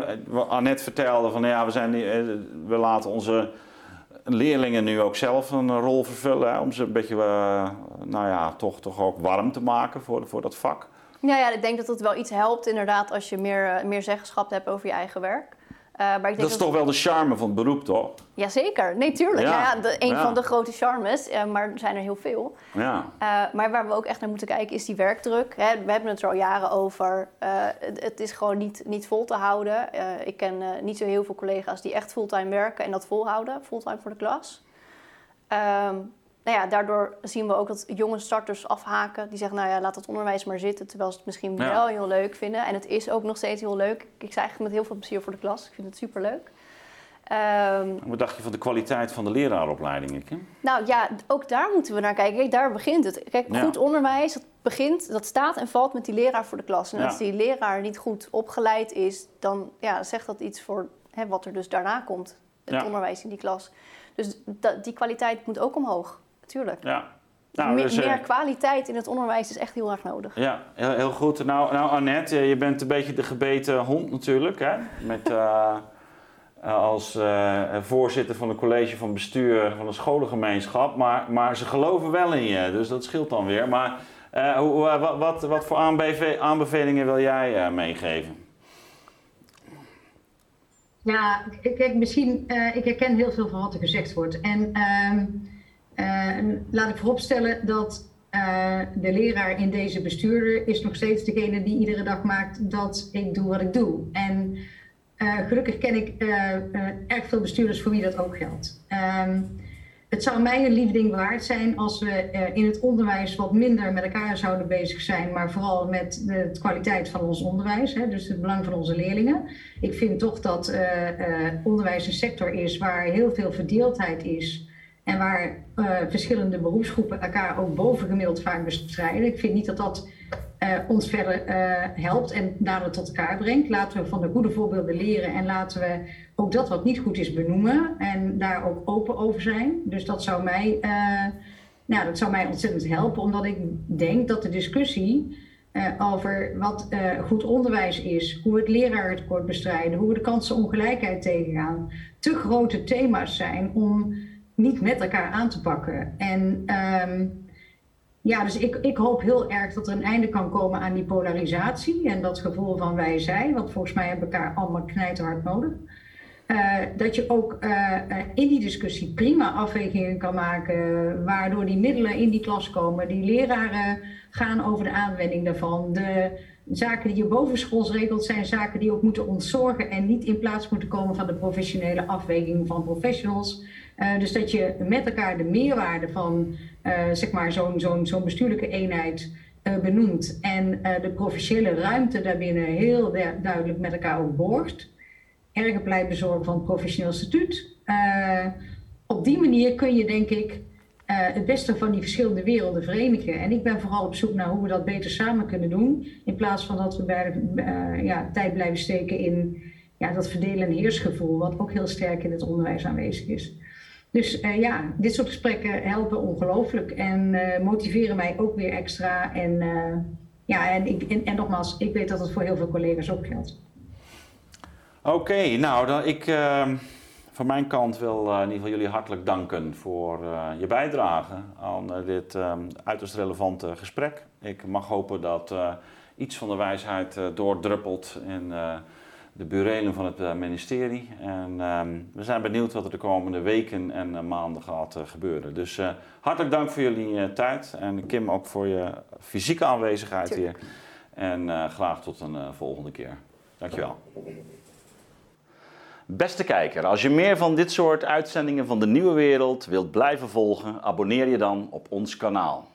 Annette vertelde van ja, we, zijn, we laten onze leerlingen nu ook zelf een rol vervullen. Hè, om ze een beetje, nou ja, toch, toch ook warm te maken voor, voor dat vak. Ja, ja, ik denk dat het wel iets helpt inderdaad als je meer, eh, meer zeggenschap hebt over je eigen werk. Eh, maar ik denk Dat is toch wel de charme van het beroep, toch? Jazeker, nee, tuurlijk. Ja. Nou ja, de, een Ja. van de grote charmes, eh, maar er zijn er heel veel. Ja. Maar waar we ook echt naar moeten kijken is die werkdruk. Hè, we hebben het er al jaren over. Het, het is gewoon niet, niet vol te houden. Ik ken niet zo heel veel collega's die echt fulltime werken en dat volhouden, fulltime voor de klas. Ehm, nou ja, daardoor zien we ook dat jonge starters afhaken. Die zeggen, nou ja, laat het onderwijs maar zitten. Terwijl ze het misschien Ja. wel heel leuk vinden. En het is ook nog steeds heel leuk. Ik sta eigenlijk met heel veel plezier voor de klas. Ik vind het superleuk. Ehm Wat dacht je van de kwaliteit van de leraaropleiding? Kim? nou ja, ook daar moeten we naar kijken. Kijk, daar begint het. Kijk, Ja. goed onderwijs, dat begint, dat staat en valt met die leraar voor de klas. En Ja. als die leraar niet goed opgeleid is, dan ja, zegt dat iets voor hè, wat er dus daarna komt. Het Ja. onderwijs in die klas. Dus dat, die kwaliteit moet ook omhoog. Natuurlijk. Ja. Nou, Me- dus, eh, meer kwaliteit in het onderwijs is echt heel erg nodig. Ja, heel, heel goed. Nou, nou, Annette, je bent een beetje de gebeten hond natuurlijk. Hè? Met, eh, eh, als eh, voorzitter van een college van bestuur van een scholengemeenschap. Maar, maar ze geloven wel in je, dus dat scheelt dan weer. Maar eh, hoe, eh, wat, wat, wat voor aanbeve- aanbevelingen wil jij eh, meegeven? Ja, kijk, misschien, eh, ik herken heel veel van wat er gezegd wordt. En ehm, eh, laat ik vooropstellen dat eh, de leraar in deze bestuurder is nog steeds degene die iedere dag maakt dat ik doe wat ik doe. En eh, gelukkig ken ik erg veel bestuurders voor wie dat ook geldt. Ehm, het zou mij een lief ding waard zijn als we in het onderwijs wat minder met elkaar zouden bezig zijn, maar vooral met de kwaliteit van ons onderwijs, hè, dus het belang van onze leerlingen. Ik vind toch dat onderwijs een sector is waar heel veel verdeeldheid is en waar eh, verschillende beroepsgroepen elkaar ook bovengemiddeld vaak bestrijden. Ik vind niet dat dat eh, ons verder eh, helpt en daardoor tot elkaar brengt. Laten we van de goede voorbeelden leren en laten we ook dat wat niet goed is benoemen en daar ook open over zijn. Dus dat zou mij, nou, dat zou mij ontzettend helpen, omdat ik denk dat de discussie over wat goed onderwijs is, hoe we het lerarentekort bestrijden, hoe we de kansenongelijkheid tegengaan, te grote thema's zijn om niet met elkaar aan te pakken. En ehm, ja, dus ik, ik hoop heel erg dat er een einde kan komen aan die polarisatie en dat gevoel van wij-zij, want volgens mij hebben elkaar allemaal knijterhard nodig. dat je ook in die discussie prima afwegingen kan maken, waardoor die middelen in die klas komen. Die leraren gaan over de aanwending daarvan. De zaken die je bovenschools regelt, zijn zaken die ook moeten ontzorgen en niet in plaats moeten komen van de professionele afweging van professionals. Dus dat je met elkaar de meerwaarde van zeg maar zo'n zo'n zo'n bestuurlijke eenheid uh, benoemt en de professionele ruimte daarbinnen heel duidelijk met elkaar ook borgt. Erge pleitbezorger van het professioneel statuut. Op die manier kun je denk ik het beste van die verschillende werelden verenigen. En ik ben vooral op zoek naar hoe we dat beter samen kunnen doen. In plaats van dat we bij, ja, tijd blijven steken in ja, dat verdelen- en heersgevoel, wat ook heel sterk in het onderwijs aanwezig is. Dus uh, ja, dit soort gesprekken helpen ongelooflijk en uh, motiveren mij ook weer extra. En, uh, ja, en, ik, en, en, nogmaals, ik weet dat het voor heel veel collega's ook geldt. Oké, nou, dan, ik ehm, van mijn kant wil in ieder geval jullie hartelijk danken voor je bijdrage aan dit ehm, uiterst relevante gesprek. Ik mag hopen dat iets van de wijsheid doordruppelt in de burelen van het eh, ministerie. En ehm, we zijn benieuwd wat er de komende weken en eh, maanden gaat eh, gebeuren. Dus hartelijk dank voor jullie tijd. En Kim ook voor je fysieke aanwezigheid hier. En graag tot een volgende keer. Dankjewel. Beste kijker, als je meer van dit soort uitzendingen van de Nieuwe Wereld wilt blijven volgen, abonneer je dan op ons kanaal.